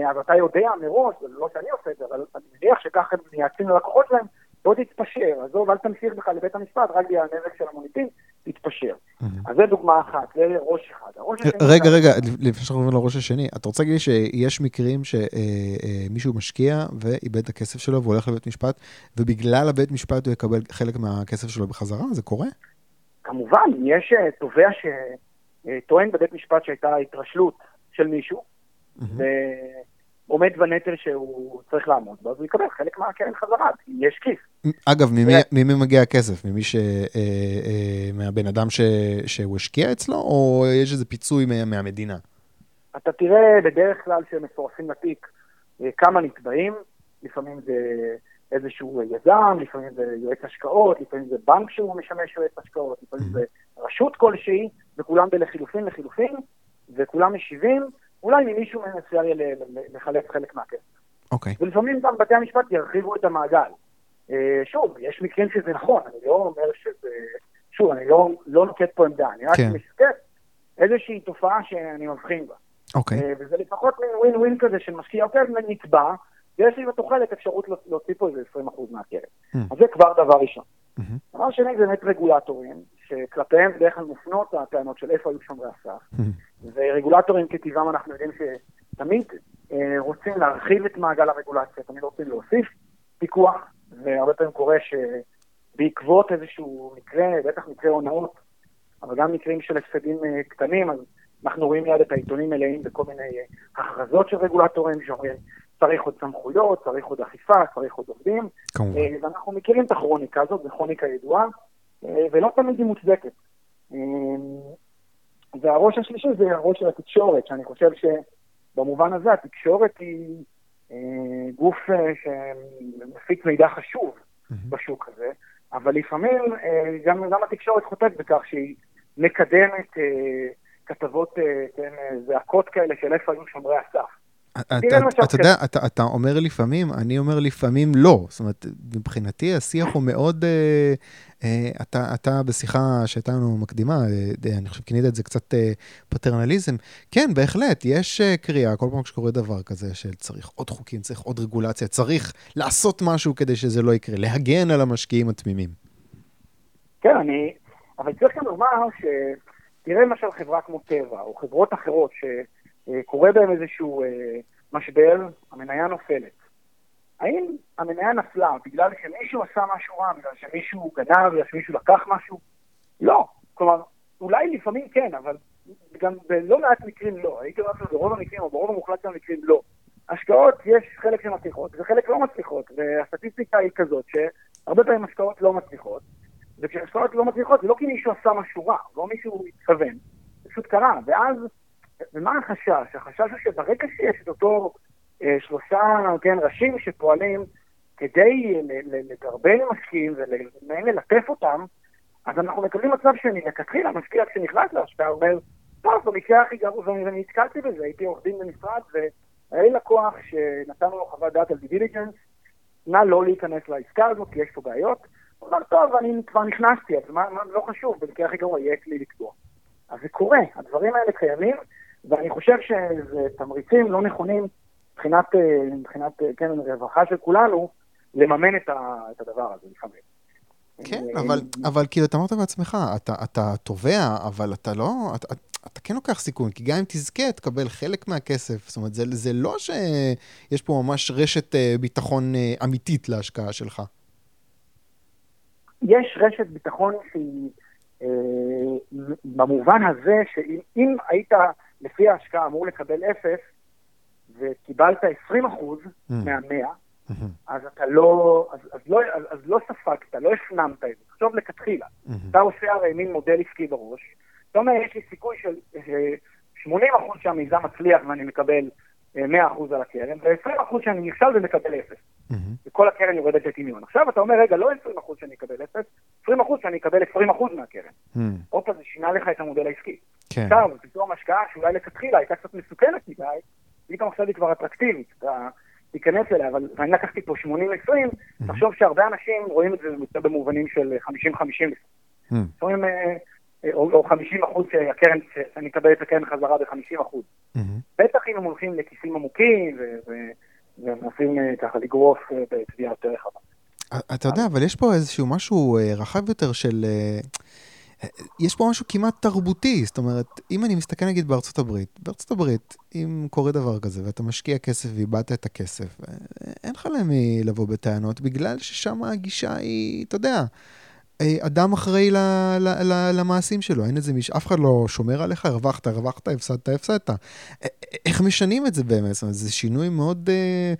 אז אתה יודע מראש, לא שאני עושה את זה, אבל אני מניח שככה הם מייעצים ללקוחות שלהם, בוא תתפשר, עזוב, אל תמשיך בכלל לבית המשפט, רק בגלל הנזק של המוניטין, תתפשר. אז זה דוגמה אחת, זה ראש אחד. רגע, רגע, לפני שאנחנו עוברים לראש השני, אתה רוצה להגיד לי שיש מקרים שמישהו משקיע ואיבד את הכסף שלו והולך לבית משפט, ובגלל הבית משפט הוא יקבל חלק מהכסף שלו בחזרה? זה קורה? כמובן, יש אה, תובע שטוען בבית משפט שהייתה התרשלות של מישהו, עומד בנטל שהוא צריך לעמוד בו, אז הוא יקבל חלק מהקרן חזרה, כי יש כיס. אגב, ממי, ממי מגיע הכסף? ממי ש... אה, אה, מהבן אדם ש... שהוא השקיע אצלו, או יש איזה פיצוי מה... מהמדינה? אתה תראה בדרך כלל שהם מפורסים לתיק אה, כמה נתבעים, לפעמים זה איזשהו יזם, לפעמים זה יועץ השקעות, לפעמים זה בנק שהוא משמש יועץ השקעות, לפעמים זה רשות כלשהי, וכולם בלחילופין לחילופין, וכולם משיבים. אולי ממישהו מהם אפשר יהיה לחלק חלק מהכסף. אוקיי. Okay. ולפעמים גם בתי המשפט ירחיבו את המעגל. אה, שוב, יש מקרים שזה נכון, אני לא אומר שזה... שוב, אני לא, לא נוקט פה עמדה, אני רק כן. מסתכל איזושהי תופעה שאני מבחין בה. אוקיי. Okay. אה, וזה לפחות מין ווין ווין כזה של משקיע, אוקיי, נתבע, ויש לי בתוחלת אפשרות להוציא פה איזה 20% מהקרן. Mm. אז זה כבר דבר ראשון. Mm-hmm. דבר שני זה באמת רגולטורים, שכלפיהם בדרך כלל מופנות הטענות של איפה היו שומרי הסף. ורגולטורים כטבעם אנחנו יודעים שתמיד אה, רוצים להרחיב את מעגל הרגולציה, תמיד רוצים להוסיף פיקוח, והרבה פעמים קורה שבעקבות איזשהו מקרה, בטח מקרה הונאות, אבל גם מקרים של הפסדים אה, קטנים, אז אנחנו רואים ליד את העיתונים מלאים בכל מיני אה, הכרזות של רגולטורים שאומרים צריך עוד סמכויות, צריך עוד אכיפה, צריך עוד עובדים. כמובן. ואנחנו מכירים את הכרוניקה הזאת, זו כרוניקה ידועה, ולא תמיד היא מוצדקת. אה, והראש השלישי זה הראש של התקשורת, שאני חושב שבמובן הזה התקשורת היא גוף שמפיק מידע חשוב בשוק הזה, אבל לפעמים גם, גם התקשורת חוטאת בכך שהיא מקדמת כתבות, כן, זעקות כאלה של איפה היו שומרי הסף. אתה יודע, אתה אומר לפעמים, אני אומר לפעמים לא. זאת אומרת, מבחינתי השיח הוא מאוד... אה, אה, אתה בשיחה שהייתה לנו מקדימה, אה, אני חושב כינית את זה קצת פטרנליזם. כן, בהחלט, יש קריאה כל פעם שקורה דבר כזה של צריך עוד חוקים, צריך עוד רגולציה, צריך לעשות משהו כדי שזה לא יקרה, להגן על המשקיעים התמימים. כן, אני... אבל צריך גם לומר ש... תראה למשל חברה כמו טבע, או חברות אחרות, ש... אה, קורה בהם איזשהו אה, משבר, המניה נופלת. האם המניה נפלה בגלל שמישהו עשה משהו רע, בגלל שמישהו גנב, בגלל שמישהו לקח משהו? לא. כלומר, אולי לפעמים כן, אבל גם בלא מעט מקרים לא. הייתי אומר ברוב המקרים, או ברוב המוחלט של המקרים לא. השקעות, יש חלק שמצליחות וחלק לא מצליחות, והסטטיסטיקה היא כזאת שהרבה פעמים השקעות לא מצליחות, וכשהשקעות לא מצליחות זה לא כי מישהו עשה משהו רע, לא מישהו התכוון, פשוט קרה, ואז ומה החשש? החשש הוא שברגע שיש את אותו אה, שלושה, כן, ראשים שפועלים כדי לדרבן משקיעים ומעין ללטף אותם, אז אנחנו מקבלים מצב שמלכתחילה המשקיע כשנכנס להשקעה אומר, טוב, במקרה הכי גרוע, ואני נתקלתי בזה, הייתי עורך דין במשרד, היה לי לקוח שנתנו לו חוות דעת על דיביליג'נס, נא לא להיכנס לעסקה הזאת, כי יש פה בעיות. הוא אמר, טוב, אני כבר נכנסתי, אז מה, מה לא חשוב, במקרה הכי גרוע יהיה כלי לקבוע. אז זה קורה, הדברים האלה קיימים, ואני חושב שזה תמריצים לא נכונים מבחינת, אה, מבחינת כן, רווחה של כולנו, לממן את, ה, את הדבר הזה לפעמים. כן, אבל, אבל כאילו, אתה אמרת בעצמך, אתה, אתה תובע, אבל אתה לא, אתה, אתה כן לוקח סיכון, כי גם אם תזכה, תקבל חלק מהכסף. זאת אומרת, זה, זה לא שיש פה ממש רשת אה, ביטחון אה, אמיתית להשקעה שלך. יש רשת ביטחון שהיא, אה, במובן הזה שאם היית לפי ההשקעה אמור לקבל אפס, וקיבלת 20 אחוז mm. מהמאה, mm-hmm. אז אתה לא, אז, אז, לא, אז, אז לא ספגת, לא הפנמת את זה. תחשוב לכתחילה. Mm-hmm. אתה עושה הרי מין מודל עסקי בראש, אתה אומר, יש לי סיכוי של 80 אה, אחוז שהמיזם מצליח ואני מקבל 100 אה, אחוז על הקרן, ו-20 אחוז שאני נכשל ומקבל אפס. Mm-hmm. וכל הקרן יורדת לטמיון. עכשיו אתה אומר, רגע, לא 20 אחוז שאני אקבל אפס, 20 אחוז שאני אקבל 20 אחוז מהקרן. הופה, זה שינה לך את המודל העסקי. כן. עכשיו, פתאום השקעה שאולי לכתחילה הייתה קצת מסוכנת מדי, פתאום עכשיו היא כבר אטרקטיבית, אתה תיכנס אליה, אבל אני לקחתי פה 80-20, תחשוב שהרבה אנשים רואים את זה יותר במובנים של 50-50. לפעמים, אה, או, או 50 אחוז שהקרן, שאני אקבל את הקרן חזרה ב-50 אחוז. בטח אם הם הולכים לכיסים עמוקים ומנסים אה, ככה לגרוף אה, בתביעה יותר רחבה. אתה יודע, אבל יש פה איזשהו משהו רחב יותר של... יש פה משהו כמעט תרבותי, זאת אומרת, אם אני מסתכל נגיד בארצות הברית, בארצות הברית, אם קורה דבר כזה ואתה משקיע כסף ואיבדת את הכסף, אין לך למי לבוא בטענות, בגלל ששם הגישה היא, אתה יודע, אה, אדם אחראי ל, ל, ל, למעשים שלו, אין איזה מישהו, אף אחד לא שומר עליך, הרווחת, הרווחת, הפסדת, הפסדת. איך משנים את זה באמת? זאת אומרת, זה שינוי מאוד אה,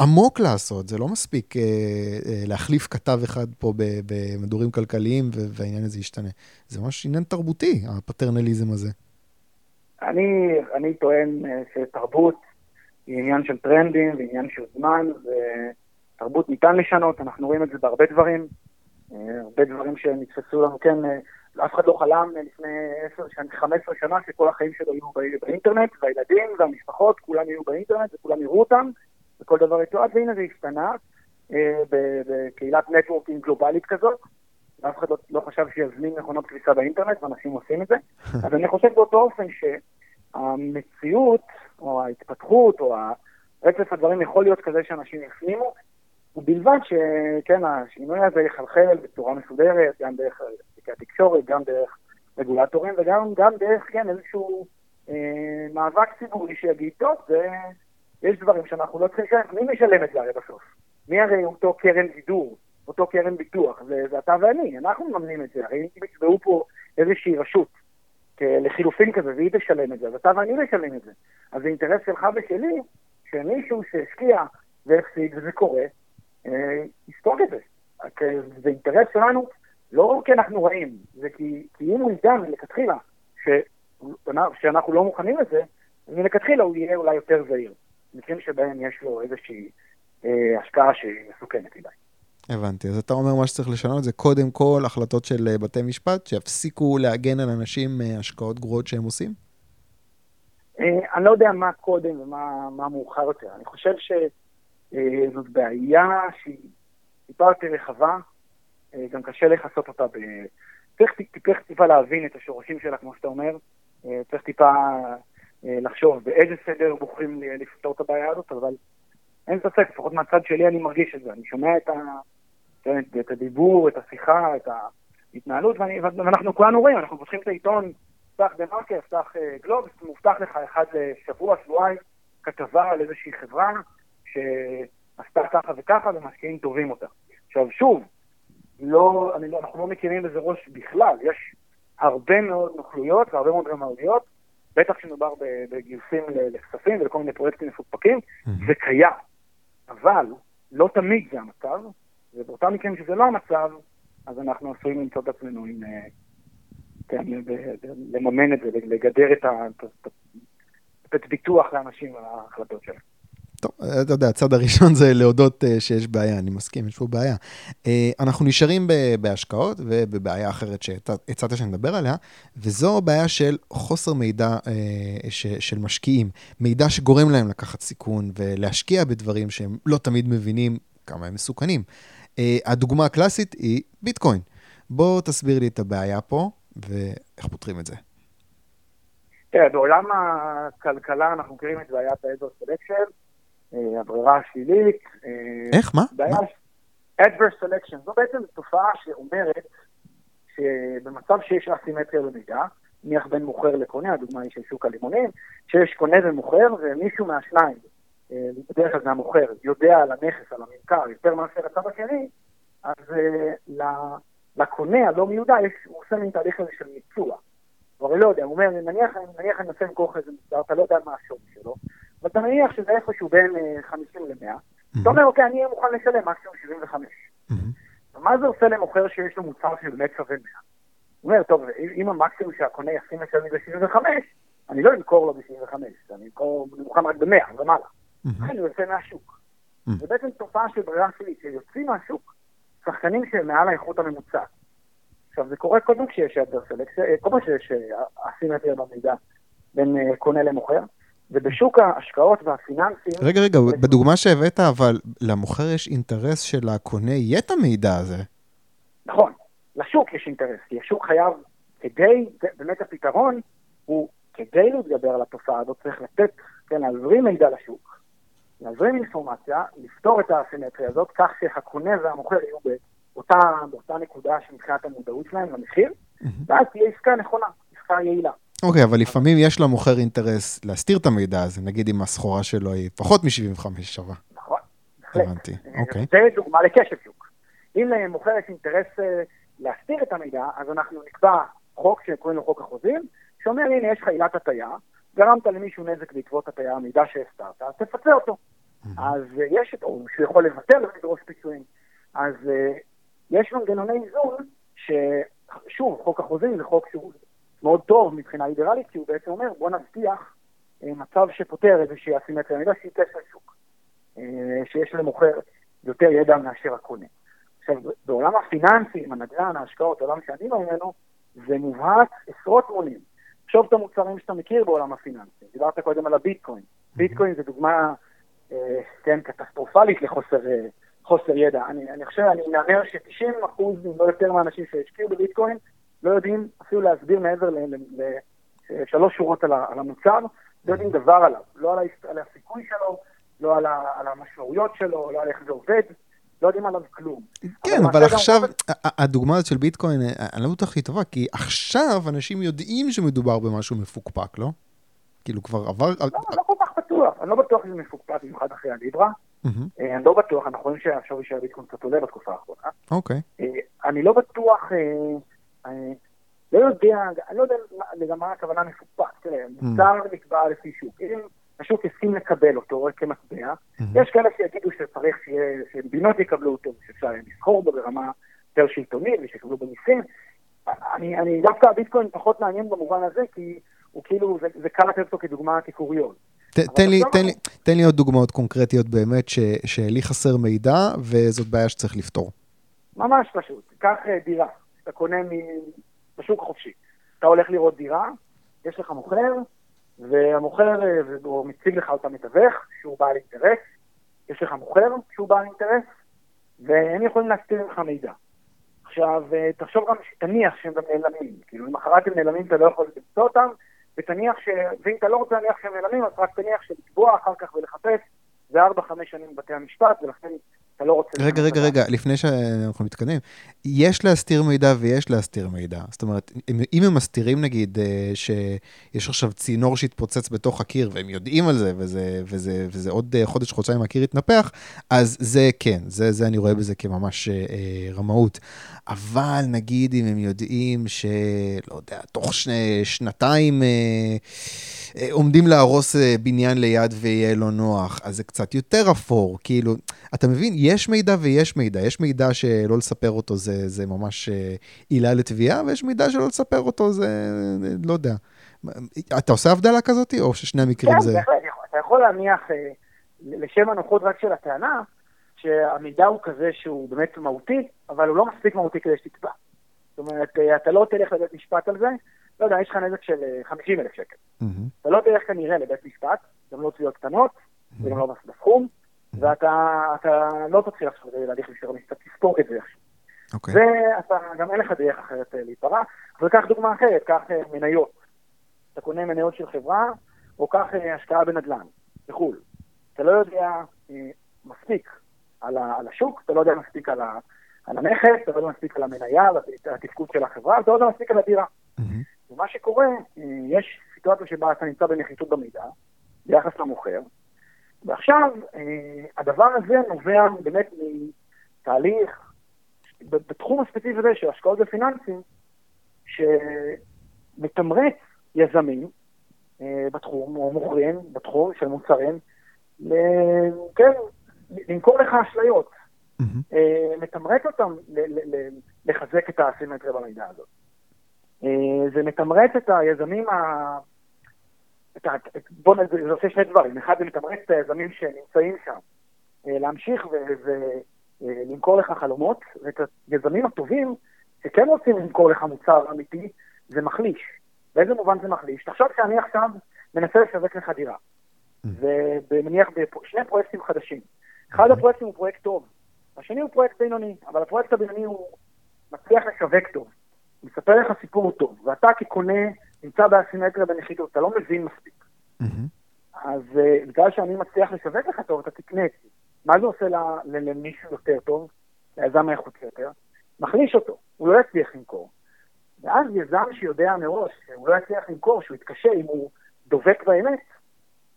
עמוק לעשות, זה לא מספיק אה, אה, להחליף כתב אחד פה במדורים כלכליים והעניין הזה ישתנה. זה ממש עניין תרבותי, הפטרנליזם הזה. אני, אני טוען אה, שתרבות היא עניין של טרנדים ועניין של זמן, ותרבות ניתן לשנות, אנחנו רואים את זה בהרבה דברים. אה, הרבה דברים שנתפסו לנו, כן, אה, אף אחד לא חלם לפני 10, 15 שנה שכל החיים שלו יהיו באינטרנט, והילדים והמשפחות, כולם יהיו באינטרנט וכולם יראו אותם, וכל דבר יתועד, והנה זה השתנה אה, בקהילת נטוורקינג גלובלית כזאת. ואף אחד לא, לא חשב שיזמין מכונות כביסה באינטרנט, ואנשים עושים את זה. אז אני חושב באותו אופן שהמציאות, או ההתפתחות, או רצף הדברים יכול להיות כזה שאנשים יפנימו, ובלבד שכן, השינוי הזה יחלחל בצורה מסודרת, גם דרך התקשורת, גם דרך רגולטורים, וגם גם דרך, כן, איזשהו אה, מאבק ציבורי שיגיד, טוב, זה, יש דברים שאנחנו לא צריכים לשלם, מי משלם את זה הרי בסוף? מי הרי אותו קרן גידור, אותו קרן ביטוח? זה, זה אתה ואני, אנחנו מממנים את זה, הרי אם יצבעו פה איזושהי רשות לחילופין כזה, והיא תשלם את זה, אז אתה ואני נשלם את זה. אז זה אינטרס שלך ושלי, שמישהו שהשקיע והפסיד, וזה קורה, יספוג את זה. זה אינטרס שלנו, לא כי אנחנו רעים, זה כי, כי אם הוא ידע מלכתחילה שאנחנו לא מוכנים לזה, מלכתחילה הוא יהיה אולי יותר זהיר. מקרים שבהם יש לו איזושהי אה, השקעה שהיא מסוכנת מדי. הבנתי. אז אתה אומר מה שצריך לשנות זה קודם כל החלטות של אה, בתי משפט, שיפסיקו להגן על אנשים מהשקעות אה, גרועות שהם עושים? אני לא יודע מה קודם ומה מאוחר יותר. אני חושב ש... אה, זאת בעיה שהיא טיפה יותר רחבה, אה, גם קשה לכסות אותה ב... צריך טיפה, טיפה להבין את השורשים שלה, כמו שאתה אומר, אה, צריך טיפה לחשוב באיזה סדר בוחרים לפתור את הבעיה הזאת, אבל אין ספק, לפחות מהצד שלי אני מרגיש את זה, אני שומע את, ה... את הדיבור, את השיחה, את ההתנהלות, ואני, ואנחנו כולנו רואים, אנחנו פותחים את העיתון, פתח דה מרקר, פתח גלובס, מובטח לך אחד לשבוע, שבועיים, כתבה על איזושהי חברה, שעשתה ככה וככה ומשקיעים טובים אותה. עכשיו שוב, לא, אני, לא, אנחנו לא מכירים בזה ראש בכלל, יש הרבה מאוד נוכלויות והרבה מאוד רמאויות, בטח כשמדובר בגיוסים לכספים ולכל מיני פרויקטים מפוקפקים. זה קיים. אבל לא תמיד זה המצב, ובאותם מקרים שזה לא המצב, אז אנחנו עשויים למצוא את עצמנו עם... אה, כן, לממן את זה, לגדר את הביטוח לאנשים על ההחלטות שלהם. טוב, אתה יודע, הצד הראשון זה להודות uh, שיש בעיה, אני מסכים, יש פה בעיה. Uh, אנחנו נשארים בהשקעות ובבעיה אחרת שהצעת שנדבר עליה, וזו בעיה של חוסר מידע ש- של משקיעים. מידע שגורם להם לקחת סיכון ולהשקיע בדברים שהם לא תמיד מבינים כמה הם מסוכנים. הדוגמה הקלאסית היא ביטקוין. בוא תסביר לי את הבעיה פה ואיך פותרים את זה. תראה, בעולם הכלכלה אנחנו מכירים את בעיית האזור סלקשן. אה, הברירה השלילית. אה, איך? מה? adverse selection, זו בעצם תופעה שאומרת שבמצב שיש אסימטריה במידע, נניח בין מוכר לקונה, הדוגמה היא של שוק הלימונים, שיש קונה ומוכר ומישהו מהשניים, אה, בדרך כלל זה המוכר, יודע על הנכס, על הממכר, יותר מאשר הצד השני, אז לקונה הלא מיודע, הוא עושה מין תהליך הזה של מיצוע. הוא הרי לא יודע, הוא אומר, נניח, נניח אני מנסה למכור לך איזה מוצר, אתה לא יודע מה השווי שלו, ואתה מניח שזה איפשהו בין 50 אה, ל-100, אתה אומר, אוקיי, אני אהיה מוכן לשלם מקסימום 75. מה זה עושה למוכר שיש לו מוצר שבאמת שווה 100? הוא אומר, טוב, אם המקסימום שהקונה ישים לשלם ב-75, אני לא אמכור לו ב-75, אני אמכור מוכן רק ב-100 ומעלה. אני יוצא מהשוק. זה בעצם תופעה של ברירה שלי, שיוצאים מהשוק שחקנים שהם מעל האיכות הממוצעת. עכשיו, זה קורה קודם כשיש אדר סלקציה, כל פעם שיש אסימטריה במידע בין אה, קונה למוכר. ובשוק ההשקעות והפיננסים... רגע, רגע, בדוגמה שהבאת, אבל למוכר יש אינטרס שלקונה יהיה את המידע הזה. נכון, לשוק יש אינטרס, כי השוק חייב, כדי, באמת הפתרון הוא, כדי להתגבר על התופעה הזאת, צריך לתת, כן, להזרים מידע לשוק, להזרים אינפורמציה, לפתור את האסימטריה הזאת, כך שהקונה והמוכר יהיו באותה, באותה נקודה שמבחינת המודעות שלהם למחיר, ואז תהיה עסקה נכונה, עסקה יעילה. אוקיי, אבל לפעמים יש למוכר אינטרס להסתיר את המידע הזה, נגיד אם הסחורה שלו היא פחות מ-75 שווה. נכון, בהחלט. הבנתי, אוקיי. זה דוגמה לכשל שוק. אם למוכר יש אינטרס אה, להסתיר את המידע, אז אנחנו נקבע חוק שקוראים לו חוק החוזים, שאומר, הנה, יש לך עילת הטיה, גרמת למישהו נזק בעקבות הטיה, המידע שהסתרת, אז תפצה אותו. אז אה, יש את, או שהוא יכול לוותר ולדרוש פיצויים. אז אה, יש מנגנוני איזון, ששוב, חוק החוזים זה חוק שהוא מאוד טוב מבחינה ליברלית, כי הוא בעצם אומר, בוא נבטיח אה, מצב שפותר איזושהי אסימטריה מידע שהיא כשל שוק, אה, שיש למוכר יותר ידע מאשר הקונה. עכשיו, בעולם הפיננסים, הנדל"ן, ההשקעות, העולם שאני בא ממנו, זה מובהק עשרות מונים. תחשוב את המוצרים שאתה מכיר בעולם הפיננסי. דיברת קודם על הביטקוין. ביטקוין זה דוגמה, אה, כן, קטסטרופלית לחוסר חוסר ידע. אני, אני חושב, אני מהמר ש-90% אם לא יותר מהאנשים שהשקיעו בביטקוין, לא יודעים אפילו להסביר מעבר לשלוש שורות על המוצר, לא יודעים דבר עליו, לא על הסיכוי שלו, לא על המשמעויות שלו, לא על איך זה עובד. לא יודעים עליו כלום. כן, אבל עכשיו, הדוגמה הזאת של ביטקוין, אני לא בטוח שהיא טובה, כי עכשיו אנשים יודעים שמדובר במשהו מפוקפק, לא? כאילו כבר עבר... לא, לא כל כך בטוח, אני לא בטוח שזה מפוקפק במיוחד אחרי הליברה. אה, אני לא בטוח, אנחנו רואים שהשווי של הביטקוין קצת עולה בתקופה האחרונה. אוקיי. אה, אני לא בטוח אה, לא יודע, אני לא יודע מה הכוונה מפוקפק. תראה, mm. מוצר נקבע לפי שוק. אם השוק הסכים לקבל אותו כמטבע, mm-hmm. יש כאלה שיגידו שצריך שמדינות יקבלו אותו, שאפשר לזכור בו ברמה יותר שלטונית ושיקבלו במיסים. אני, אני דווקא הביטקוין פחות מעניין במובן הזה, כי הוא כאילו, זה, זה קל לתת אותו כדוגמה כקוריון. תן לי, תן, לי, תן לי עוד דוגמאות קונקרטיות באמת, ש, שלי חסר מידע, וזאת בעיה שצריך לפתור. ממש פשוט. קח אה, דירה, אתה קונה בשוק החופשי. אתה הולך לראות דירה, יש לך מוכר, והמוכר, אה, הוא מציג לך אותה מתווך, שהוא בעל אינטרס, יש לך מוכר שהוא בעל אינטרס, והם יכולים להסתיר ממך מידע. עכשיו, אה, תחשוב גם, תניח שהם גם נעלמים, כאילו אם אחרת הם נעלמים אתה לא יכול למצוא אותם, ותניח ש... ואם אתה לא רוצה להניח שהם נעלמים, אז רק תניח שלתבוע אחר כך ולחפש, זה 4-5 שנים בבתי המשפט, ולכן אתה לא רוצה... רגע, רגע, רגע, לפני שאנחנו מתקדמים, יש להסתיר מידע ויש להסתיר מידע. זאת אומרת, אם הם מסתירים נגיד אה, שיש עכשיו צינור שהתפוצץ בתוך הקיר והם יודעים על זה, וזה, וזה, וזה עוד אה, חודש, חודשיים הקיר יתנפח, אז זה כן, זה, זה אני רואה בזה כממש אה, רמאות. אבל נגיד אם הם יודעים שלא יודע, תוך שני, שנתיים... אה, אה, עומדים להרוס אה, בניין ליד ויהיה לא נוח, אז זה קצת יותר אפור, כאילו, אתה מבין, יש מידע ויש מידע, יש מידע שלא לספר אותו זה, זה ממש אה, עילה לתביעה, ויש מידע שלא לספר אותו זה, לא יודע. אתה עושה הבדלה כזאת, או ששני המקרים כן, זה... כן, בהחלט, אתה יכול להניח לשם הנוחות רק של הטענה, שהמידע הוא כזה שהוא באמת מהותי, אבל הוא לא מספיק מהותי כדי שתתבע. זאת אומרת, אה, אתה לא תלך לבית משפט על זה, לא יודע, יש לך נזק של 50 אלף שקל. Mm-hmm. אתה לא תלך כנראה לבית משפט, גם לא תביעות קטנות, mm-hmm. וגם לא בסכום. ואתה לא תתחיל עכשיו להליך משטרני, אתה תספוג את זה עכשיו. Okay. ואתה, גם אין לך דרך אחרת להיפרע. אבל קח דוגמה אחרת, קח מניות. אתה קונה מניות של חברה, או קח השקעה בנדל"ן, בחו"ל. אתה לא יודע אה, מספיק על, ה, על השוק, אתה לא יודע מספיק על, ה, על הנכס, אתה לא יודע מספיק על המניה, על התפקוד של החברה, אתה לא יודע מספיק על הדירה. Mm-hmm. ומה שקורה, אה, יש סיטואציה שבה אתה נמצא בנחיתות במידע, ביחס למוכר, ועכשיו אה, הדבר הזה נובע באמת מתהליך בתחום הספציפי הזה של השקעות בפיננסים, שמתמרץ יזמים אה, בתחום, או מוכרים בתחום של מוצרים, כן, למכור לך אשליות. Mm-hmm. מתמרץ אותם לחזק את האסימטריה במידע הזאת. אה, זה מתמרץ את היזמים ה... בואו נעשה שני דברים. אחד, זה מתמרץ את היזמים שנמצאים שם להמשיך ולמכור לך חלומות, ואת היזמים הטובים שכן רוצים למכור לך מוצר אמיתי, זה מחליש. באיזה מובן זה מחליש? תחשוב שאני עכשיו מנסה לשווק לך דירה. ומניח בשני פרויקטים חדשים. אחד הפרויקטים הוא פרויקט טוב, השני הוא פרויקט בינוני, אבל הפרויקט הבינוני הוא מצליח לשווק טוב. מספר לך סיפור טוב, ואתה כקונה נמצא באסימטריה בנחיתות, אתה לא מבין מספיק. אז uh, בגלל שאני מצליח לשווק לך טוב, אתה תקנה את זה. מה זה עושה למישהו יותר טוב, ליזם האיכותי יותר? מחליש אותו, הוא לא יצליח למכור. ואז יזם שיודע מראש שהוא לא יצליח למכור, שהוא יתקשה אם הוא דובק באמת,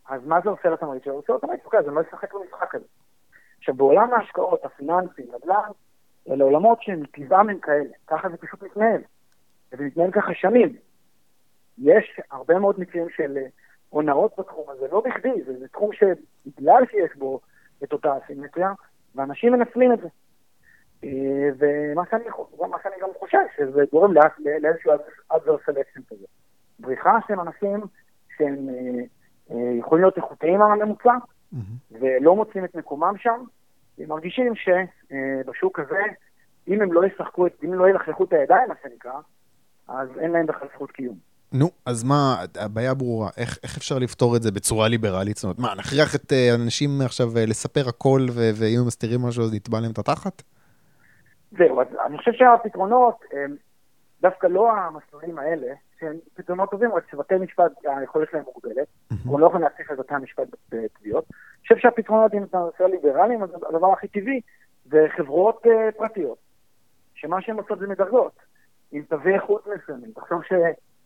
אז מה זה עושה לתמריץ שלו? עושה לתמריץ, אוקיי, אז אני לא אשחק במשחק הזה. עכשיו, בעולם ההשקעות, הפיננסים, נדל"ן, אלה עולמות שהם מטבעם הם כאלה, ככה זה פשוט מתנהל. וזה מתנהל ככה שנים. יש הרבה מאוד מקרים של אה, הונאות בתחום הזה, לא בכדי, זה, זה תחום שבגלל שיש בו את אותה אסימטריה, ואנשים מנצלים את זה. אה, ומה שאני, שאני גם חושב, שזה גורם לאיזשהו adverse selection כזה. בריחה של אנשים שהם אה, אה, יכולים להיות איכותיים על הממוצע, mm-hmm. ולא מוצאים את מקומם שם, הם מרגישים שבשוק הזה, אם הם לא ישחקו, אם הם לא ילכלכו את הידיים, מה שנקרא, אז אין להם בכלל זכות קיום. נו, אז מה, הבעיה ברורה, איך, איך אפשר לפתור את זה בצורה ליברלית? זאת אומרת, מה, נכריח את האנשים עכשיו לספר הכל, ואם הם מסתירים משהו אז נתבע להם את התחת? זהו, אז אני חושב שהפתרונות הם דווקא לא המסלולים האלה, שהם פתרונות טובים, רק שבתי משפט, היכולת שלהם מוגבלת, אנחנו לא יכולים להצליח לבתי המשפט בתביעות. אני חושב שהפתרונות, אם אתה נושא ליברליים, הדבר הכי טבעי זה חברות uh, פרטיות, שמה שהן עושות זה מדרגות, עם תווי איכות מסוימים. תחשוב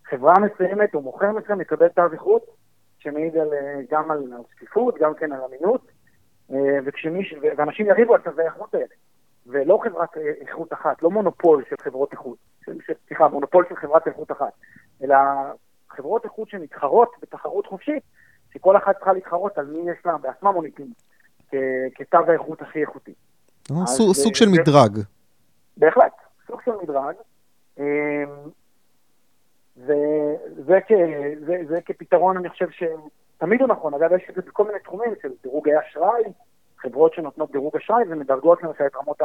שחברה מסוימת או מוכר מסוים יקבל תו איכות, שמעיד על, אה, גם על שקיפות, גם כן על אמינות, וכשמיש, ואנשים יריבו על תווי האיכות האלה. ולא חברת איכות אחת, לא מונופול של חברות איכות, סליחה, מונופול של חברת איכות אחת, אלא חברות איכות שמתחרות בתחרות חופשית, שכל אחת צריכה להתחרות על מי יש לה בעצמה מוניטין כתו האיכות הכי איכותי. אה, סוג של מדרג. בהחלט, סוג של מדרג. אמ, וזה כפתרון, אני חושב שתמיד הוא נכון. אגב, יש את זה בכל מיני תחומים של דירוגי אשראי, חברות שנותנות דירוג אשראי ומדרגות למשל את רמות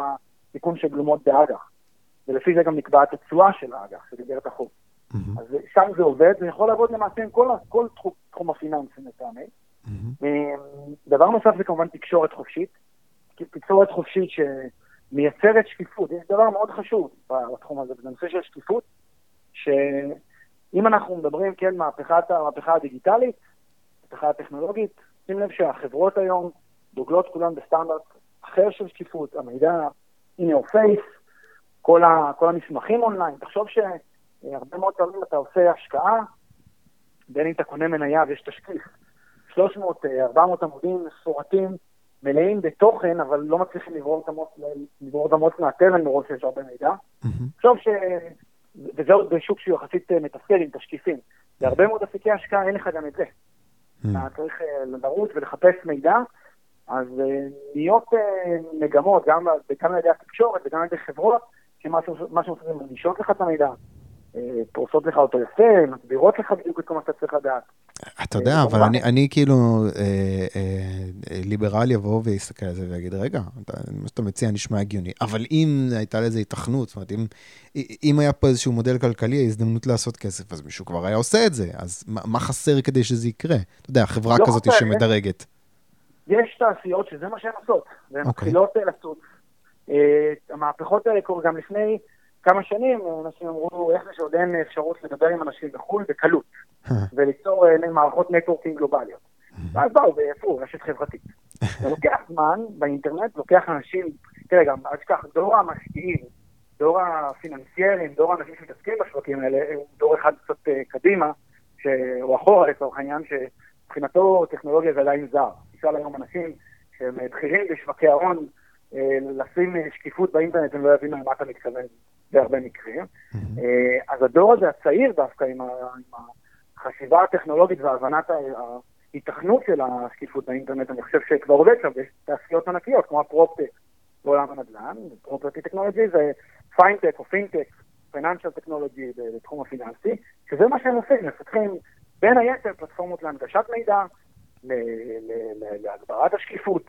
הסיכון שגלומות באג"ח. ולפי זה גם נקבעת התשואה של האג"ח, של איגרת החוב. Mm-hmm. אז שם זה עובד, זה יכול לעבוד למעשה עם כל, כל תחום, תחום הפיננסים לטעמי. Mm-hmm. דבר נוסף זה כמובן תקשורת חופשית. תקשורת חופשית שמייצרת שקיפות. יש דבר מאוד חשוב בתחום הזה, זה נושא של שקיפות, שאם אנחנו מדברים, כן, מהפכת, המהפכה הדיגיטלית, מהפכה הטכנולוגית, שים לב שהחברות היום דוגלות כולן בסטנדרט אחר של שקיפות, המידע in your face, כל, ה, כל המסמכים אונליין. תחשוב שהרבה מאוד פעמים אתה עושה השקעה, בין אם אתה קונה מניה ויש תשקיף, 300-400 עמודים מפורטים, מלאים בתוכן, אבל לא מצליחים לברור את המוץ מהטרן מרוב שיש הרבה מידע. תחשוב ש... וזה עוד בשוק שהוא יחסית מתפקד עם תשקיפים. בהרבה מאוד אפיקי השקעה אין לך גם את זה. אתה צריך אה, לרוץ ולחפש מידע, אז אה, נהיות אה, מגמות, גם, על ידי התקשורת וגם על ידי חברות, שמה שעושים זה מגישות לך את המידע, פורסות לך אותו יפה, מסבירות לך בדיוק את כל מה שאתה צריך לדעת. אתה יודע, אה, אבל. אני, אני כאילו אה, אה, ליברל יבוא ויסתכל על זה ויגיד, רגע, אתה, מה שאתה מציע נשמע הגיוני, אבל אם הייתה לזה התכנות, זאת אומרת, אם, אם היה פה איזשהו מודל כלכלי, הזדמנות לעשות כסף, אז מישהו כבר היה עושה את זה, אז מה, מה חסר כדי שזה יקרה? אתה יודע, חברה לא כזאת חסר, שמדרגת. יש תעשיות שזה מה שהן עושות, והן אוקיי. מתחילות אה. אה, המהפכות האלה קורו גם לפני כמה שנים, אנשים אמרו, איך זה שעוד אין אפשרות לדבר עם אנשים בחו"ל בקלות, וליצור אה, מערכות נטוורקינג גלובליות. ואז באו ויצרו רשת חברתית. זה לוקח זמן באינטרנט, לוקח אנשים, תראה גם, אל תשכח, דור המשקיעים, דור הפיננסיירים, דור האנשים שמתעסקים בשווקים האלה, הוא דור אחד קצת אה, קדימה, ש... או אחורה לצורך העניין, שמבחינתו טכנולוגיה זה עדיין זר. תשאל היום אנשים שהם אה, בכירים בשווקי ההון, אה, לשים אה, שקיפות באינטרנט, הם לא יבינו למה אתה מתכוון בהרבה מקרים. אה, אז הדור הזה הצעיר דווקא, עם, החשיבה הטכנולוגית והבנת ההיתכנות של השקיפות באינטרנט, אני חושב שכבר עובד שם, ויש תעשיות ענקיות, כמו הפרופטק בעולם הנדל"ן, property technology זה פיינטק או fintech, financial technology בתחום הפיננסי, שזה מה שהם עושים, מפתחים בין היתר פלטפורמות להנגשת מידע, להגברת השקיפות.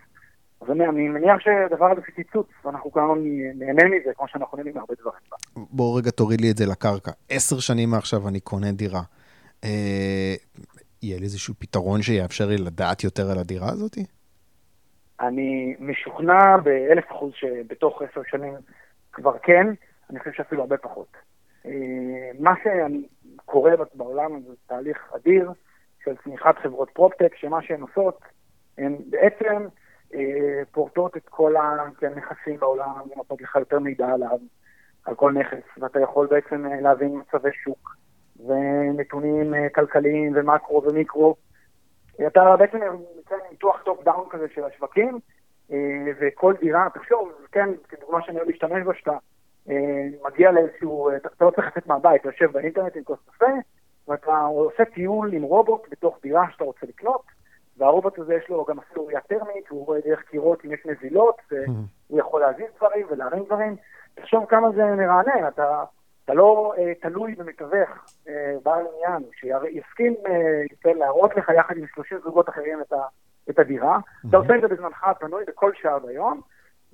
אני מניח שהדבר הזה פיציצוץ, ואנחנו כולנו נהנה מזה, כמו שאנחנו נהנים מהרבה דברים. בוא רגע תוריד לי את זה לקרקע. עשר שנים מעכשיו אני קונה דירה. אה, יהיה לי איזשהו פתרון שיאפשר לי לדעת יותר על הדירה הזאת? אני משוכנע באלף אחוז שבתוך עשר שנים כבר כן, אני חושב שאפילו הרבה פחות. אה, מה שקורה בעולם זה תהליך אדיר של צמיחת חברות פרופטק, שמה שהן עושות, הן בעצם פורטות את כל הנכסים בעולם, ונותנות לך יותר מידע עליו, על כל נכס, ואתה יכול בעצם אה, להבין מצבי שוק, ונתונים אה, כלכליים, ומקרו ומיקרו. אתה בעצם נותן ניתוח top down כזה של השווקים, אה, וכל דירה, תחשוב, כן, כדוגמה שאני אוהב להשתמש בה, שאתה אה, מגיע לאיזשהו, אה, אתה לא צריך לצאת מהבית, אתה יושב באינטרנט עם כוס קפה, ואתה עושה טיול עם רובוט בתוך דירה שאתה רוצה לקנות, והרובוט הזה יש לו גם אפילו ראייה טרמית, הוא רואה דרך קירות אם יש נזילות, והוא יכול להזיז דברים ולהרים דברים. תחשוב כמה זה מרענן, אתה, אתה לא אה, תלוי במתווך אה, בעל עניין, שיסכים אה, כן, להראות לך יחד עם 30 זוגות אחרים את, ה, את הדירה. אתה עושה את זה בזמנך הפנוי בכל שעה ביום,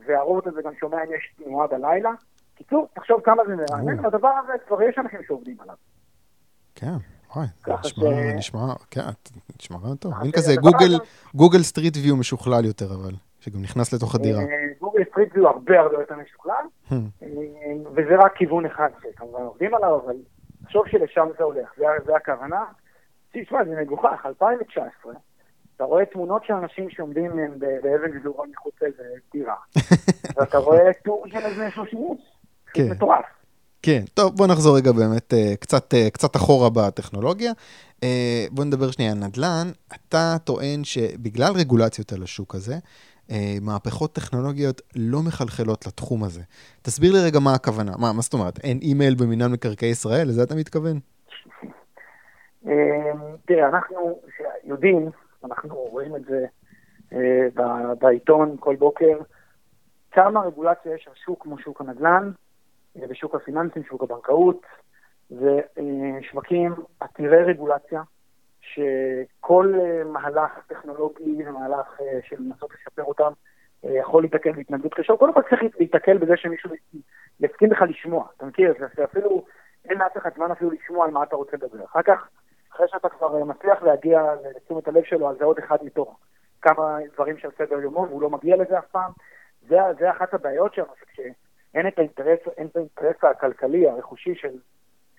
והרובוט הזה גם שומע אם יש תנועה בלילה. קיצור, תחשוב כמה זה מרענן, והדבר הזה כבר יש אנשים שעובדים עליו. כן, וואי, נשמע, ש- נשמע, כן, נשמע טוב. מין ש- כזה הדבר גוגל, Google Street View משוכלל יותר, אבל, שגם נכנס לתוך הדירה. אה, Google Street View הרבה הרבה יותר משוכלל, Hmm. אה, וזה רק כיוון אחד שכמובן עובדים עליו, אבל תחשוב שלשם זה הולך, זה, זה הכוונה. תשמע, זה מגוחך, 2019, אתה רואה תמונות של אנשים שעומדים אה, באבן גזורה מחוץ טירה, ואתה רואה טור של איזה 30 איש, כן. מטורף. כן, טוב, בוא נחזור רגע באמת אה, קצת, אה, קצת אחורה בטכנולוגיה. אה, בוא נדבר שנייה על נדל"ן. אתה טוען שבגלל רגולציות על השוק הזה, מהפכות טכנולוגיות לא מחלחלות לתחום הזה. תסביר לי רגע מה הכוונה. מה, מה זאת אומרת? אין אימייל במינהל מקרקעי ישראל? לזה אתה מתכוון? אה, תראה, אנחנו יודעים, אנחנו רואים את זה בעיתון כל בוקר, כמה רגולציה יש על שוק כמו שוק הנדל"ן, ושוק הפיננסים, שוק הבנקאות, זה אה, שווקים עתירי רגולציה, שכל אה, מהלך טכנולוגי ומהלך אה, של לנסות לשפר אותם יכול להתקל בהתנגדות קשה. קודם כל צריך להתקל בזה שמישהו יסכים לך לשמוע, אתה מכיר? זה שאפילו אין לאף אחד זמן אפילו לשמוע על מה אתה רוצה לדבר. אחר כך, אחרי שאתה כבר מצליח להגיע לתשומת הלב שלו, אז זה עוד אחד מתוך כמה דברים שעל סדר יומו, והוא לא מגיע לזה אף פעם. זה, זה אחת הבעיות שלנו, שכשאין את האינטרס, אין את האינטרס הכלכלי, הרכושי של,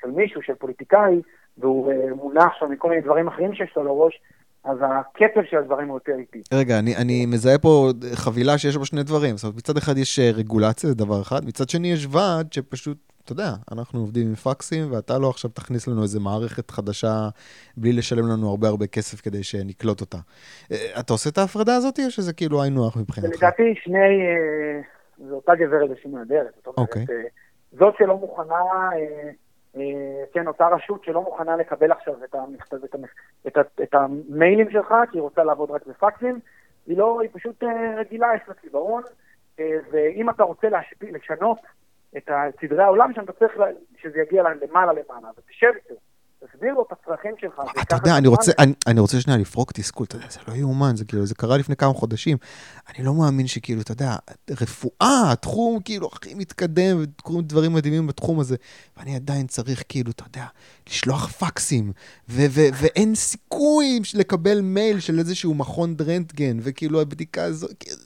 של מישהו, של פוליטיקאי, והוא אה, מונח שם מכל מיני דברים אחרים שיש לו לראש, אז הקצב של הדברים הוא יותר איטי. רגע, אני, אני מזהה פה חבילה שיש בה שני דברים. זאת אומרת, מצד אחד יש אה, רגולציה, זה דבר אחד, מצד שני יש ועד שפשוט, אתה יודע, אנחנו עובדים עם פקסים, ואתה לא עכשיו תכניס לנו איזה מערכת חדשה בלי לשלם לנו הרבה הרבה כסף כדי שנקלוט אותה. אה, אתה עושה את ההפרדה הזאת, או שזה כאילו היינו הך מבחינתך? לדעתי שני, אה, זו אותה גברת בשינוי אדרת. אוקיי. אה, זאת שלא מוכנה, אה, אה, כן, אותה רשות שלא מוכנה לקבל עכשיו את, המכתב, את. את. את המיילים שלך, כי היא רוצה לעבוד רק בפקסים, היא לא, היא פשוט אה, רגילה, יש לה אה, ואם אתה רוצה להשפיע, לשנות את סדרי העולם שם, אתה צריך שזה יגיע למעלה למעלה, ותשב איתו. תסביר לו את הצרכים שלך. אתה יודע, אני רוצה, אני, אני רוצה שנייה לפרוק תסכול, אתה יודע, זה לא יאומן, זה כאילו, זה קרה לפני כמה חודשים. אני לא מאמין שכאילו, אתה יודע, רפואה, התחום כאילו הכי מתקדם, וקורים דברים מדהימים בתחום הזה, ואני עדיין צריך כאילו, אתה יודע, לשלוח פקסים, ו- ו- ואין סיכוי לקבל מייל של איזשהו מכון רנטגן, וכאילו הבדיקה הזו, כאילו,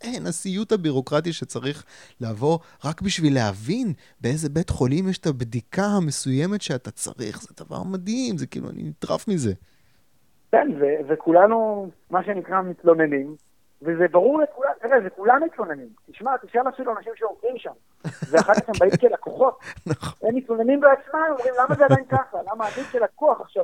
אין, הסיוט הבירוקרטי שצריך לעבור רק בשביל להבין באיזה בית חולים יש את הבדיקה המסוימת שאתה צריך. זה דבר מדהים, זה כאילו, אני נטרף מזה. כן, ו- וכולנו, מה שנקרא, מתלוננים, וזה ברור לכולם, תראה, זה כולם מתלוננים. תשמע, תשאל אפילו אנשים שעובדים שם, ואחר כך הם באים כלקוחות. נכון. הם מתלוננים בעצמם, אומרים, למה זה עדיין ככה? למה אני כלקוח עכשיו,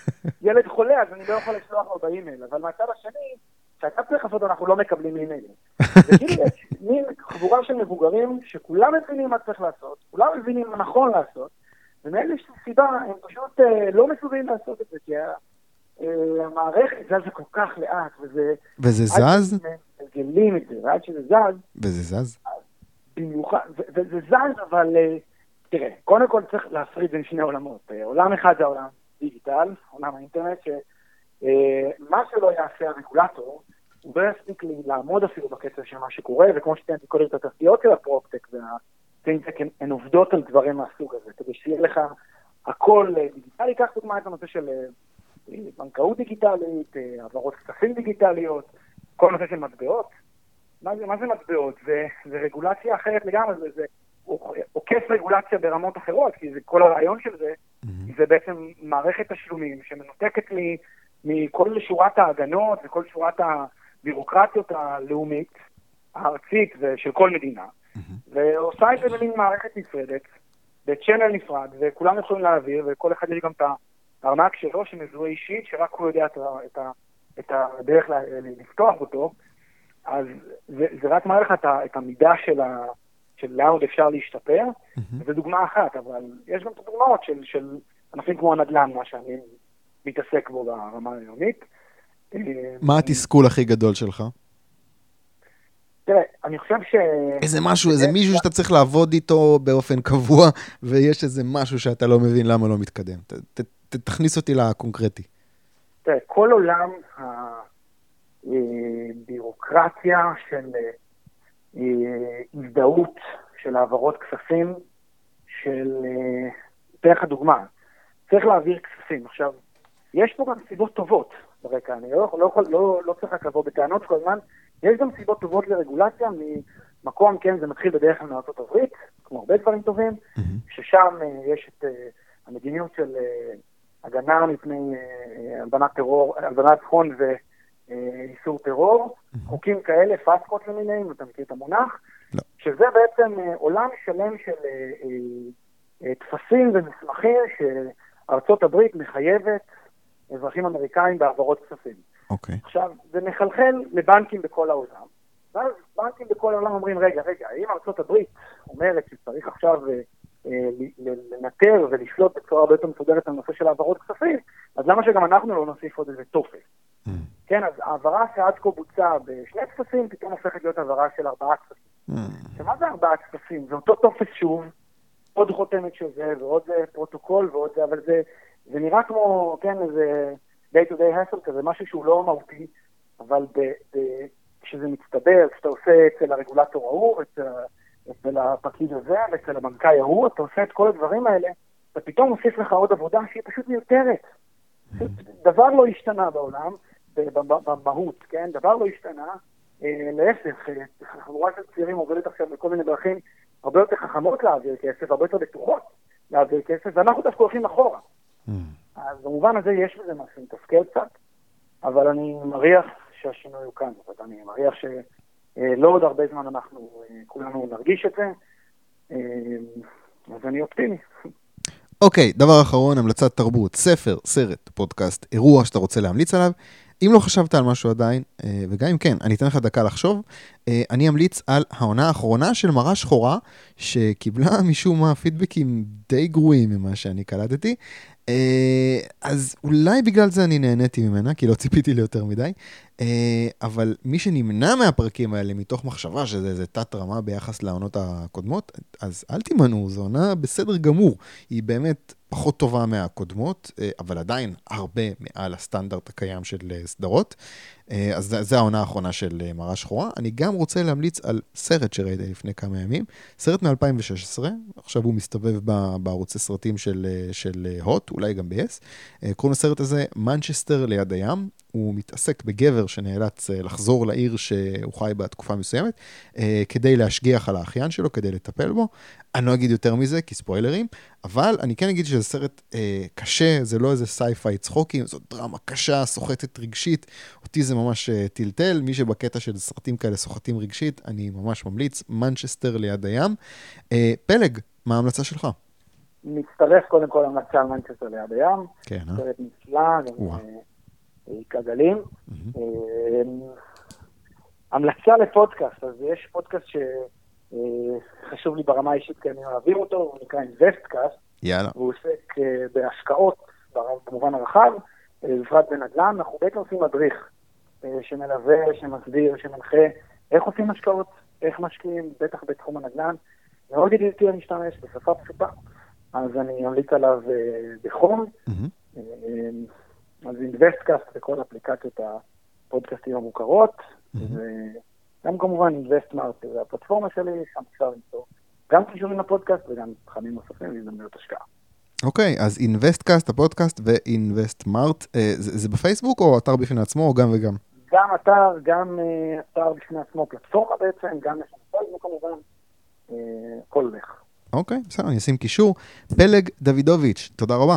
ילד חולה, אז אני לא יכול לשלוח לו באימייל. אבל מהצד השני, כשאתה צריך לעשות, אנחנו לא מקבלים אימיילים. וכאילו יש מין חבורה של מבוגרים שכולם מבינים מה צריך לעשות, כולם מבינים מה נכון לעשות, יש סיבה, הם פשוט אה, לא מסוגלים לעשות את זה, כי אה, המערכת זזה כל כך לאט, וזה... וזה זז? מגלגלים את זה, ועד שזה זז... וזה זז? במיוחד, וזה זז, אבל אה, תראה, קודם כל צריך להפריד בין שני עולמות. אה, עולם אחד זה העולם דיגיטל, עולם האינטרנט, שמה אה, שלא יעשה הרגולטור, הוא לא יספיק לעמוד אפילו בקצב של מה שקורה, וכמו שציינתי קודם את התעשיות של הפרופטק והפינטק, הן עובדות על דברים מהסוג הזה, כדי שיהיה לך הכל אה, דיגיטלי. קח דוגמא את הנושא של אה, בנקאות דיגיטלית, אה, העברות כספים דיגיטליות, כל הנושא של מטבעות. מה זה, מה זה מטבעות? זה, זה רגולציה אחרת לגמרי, זה, זה עוקף רגולציה ברמות אחרות, כי זה, כל הרעיון של זה, mm-hmm. זה בעצם מערכת תשלומים שמנותקת לי מכל שורת ההגנות וכל שורת ה... הבירוקרטיות הלאומית, הארצית ושל כל מדינה, ועושה את זה במין מערכת נפרדת, בצ'אנל נפרד, וכולם יכולים להעביר, וכל אחד יש גם את הארנק שלו שמזוהה אישית, שרק הוא יודע את, את, את הדרך לפתוח אותו, אז זה, זה רק מראה לך את, את המידה של, ה, של לאן עוד אפשר להשתפר. וזו דוגמה אחת, אבל יש גם את הדוגמאות של, של ענפים כמו הנדל"ן, מה שאני מתעסק בו ברמה היומית. מה התסכול הכי גדול שלך? תראה, אני חושב ש... איזה משהו, איזה מישהו שאתה צריך לעבוד איתו באופן קבוע, ויש איזה משהו שאתה לא מבין למה לא מתקדם. תכניס אותי לקונקרטי. תראה, כל עולם הבירוקרטיה של אה, הזדהות, של העברות כספים, של... אתן לך דוגמה, צריך להעביר כספים. עכשיו, יש פה גם סיבות טובות. ברקע. אני לא, לא, לא, לא צריך רק לבוא בטענות כל הזמן. יש גם סיבות טובות לרגולציה, ממקום, כן, זה מתחיל בדרך כלל מארצות הברית, כמו הרבה דברים טובים, mm-hmm. ששם uh, יש את uh, המדיניות של uh, הגנה מפני הלבנת טרור, הלבנת הון ואיסור טרור, mm-hmm. חוקים כאלה, פסקות למיניהם, אתה מכיר את המונח, לא. שזה בעצם עולם שלם של טפסים ומסמכים שארצות הברית מחייבת אזרחים אמריקאים בהעברות כספים. אוקיי. Okay. עכשיו, זה מחלחל לבנקים בכל העולם, ואז בנקים בכל העולם אומרים, רגע, רגע, אם ארה"ב אומרת שצריך עכשיו אה, אה, לנטר ולשלוט בצורה הרבה יותר מסודרת על נושא של העברות כספים, אז למה שגם אנחנו לא נוסיף עוד איזה טופס? Mm. כן, אז העברה שעד כה בוצעה בשני טפסים, פתאום הופכת להיות העברה של ארבעה טפסים. Mm. שמה זה ארבעה טפסים? זה אותו טופס שוב, עוד חותמת של זה, ועוד אה, פרוטוקול ועוד זה, אבל זה זה נראה כמו, כן, איזה day to day hassle כזה, משהו שהוא לא מהותי, אבל כשזה מצטבר, כשאתה עושה אצל הרגולטור ההוא, אצל, אצל הפקיד הזה, ואצל הבנקאי ההוא, אתה עושה את כל הדברים האלה, ופתאום מוסיף לך עוד עבודה שהיא פשוט מיותרת. דבר לא השתנה בעולם, במהות, כן? דבר לא השתנה. אה, להפך, אה, חבורה של צעירים עובדת עכשיו בכל מיני דרכים הרבה יותר חכמות להעביר כסף, הרבה יותר בטוחות להעביר כסף, ואנחנו דווקא הולכים אחורה. Mm. אז במובן הזה יש בזה משהו מתסכל קצת, אבל אני מריח שהשינוי הוא כאן. זאת אני מריח שלא עוד הרבה זמן אנחנו אה, כולנו נרגיש את זה, אה, אז אני אופטימי. אוקיי, okay, דבר אחרון, המלצת תרבות, ספר, סרט, פודקאסט, אירוע שאתה רוצה להמליץ עליו. אם לא חשבת על משהו עדיין, אה, וגם אם כן, אני אתן לך דקה לחשוב, אני אמליץ על העונה האחרונה של מראה שחורה, שקיבלה משום מה פידבקים די גרועים ממה שאני קלטתי, אה, אז אולי בגלל זה אני נהניתי ממנה, כי לא ציפיתי ליותר מדי. אה, אבל מי שנמנע מהפרקים האלה מתוך מחשבה שזה איזה תת-רמה ביחס לעונות הקודמות, אז אל תימנעו, זו עונה בסדר גמור. היא באמת פחות טובה מהקודמות, אה, אבל עדיין הרבה מעל הסטנדרט הקיים של סדרות. אז זו העונה האחרונה של מראה שחורה. אני גם רוצה להמליץ על סרט שראיתי לפני כמה ימים, סרט מ-2016, עכשיו הוא מסתובב בערוצי סרטים של, של הוט, אולי גם ב-yes. קוראים לסרט הזה מנצ'סטר ליד הים. הוא מתעסק בגבר שנאלץ אה, לחזור לעיר שהוא חי בה תקופה מסוימת, אה, כדי להשגיח על האחיין שלו, כדי לטפל בו. אני לא אגיד יותר מזה, כי ספוילרים, אבל אני כן אגיד שזה סרט אה, קשה, זה לא איזה sci-fi צחוקים, זאת דרמה קשה, סוחטת רגשית. אותי זה ממש אה, טלטל, מי שבקטע של סרטים כאלה סוחטים רגשית, אני ממש ממליץ, מנצ'סטר ליד הים. אה, פלג, מה ההמלצה שלך? מצטרף קודם כל המלצה על מנצ'סטר ליד הים. כן, אה? סרט נפלא, גם כגלים. אה, המלצה לפודקאסט, אז יש פודקאסט שחשוב לי ברמה האישית כי אני מעביר אותו, הוא נקרא אינבסטקאסט. יאללה. והוא עוסק אה, בהשקעות, במובן הרחב, אה, בפרט בנדל"ן. אנחנו בעצם עושים מדריך שמלווה, שמסביר, שמנחה איך עושים השקעות, איך משקיעים, בטח בתחום הנדל"ן. מאוד ידידותי להשתמש בשפה פשוטה, אז אני אמליץ עליו בחום. Mm-hmm. אז Investcast וכל אפליקציות הפודקאסטים המוכרות, וגם כמובן Investmart, זה הפלטפורמה שלי, שם אפשר למצוא גם קישורים לפודקאסט וגם תכנים נוספים והזדמנויות השקעה. אוקיי, okay, אז Investcast, הפודקאסט ו Investmart, אה, זה, זה בפייסבוק או אתר בפני עצמו או גם וגם? גם אתר, גם אה, אתר בפני עצמו, פלטפורמה בעצם, גם יש לנו פייסבוק כמובן, אה, הכל הולך. אוקיי, בסדר, אני אשים קישור. פלג דוידוביץ', תודה רבה.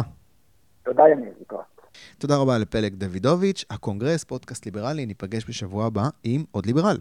תודה יניב, לקראת. תודה רבה לפלג דוידוביץ', הקונגרס, פודקאסט ליברלי, ניפגש בשבוע הבא עם עוד ליברל.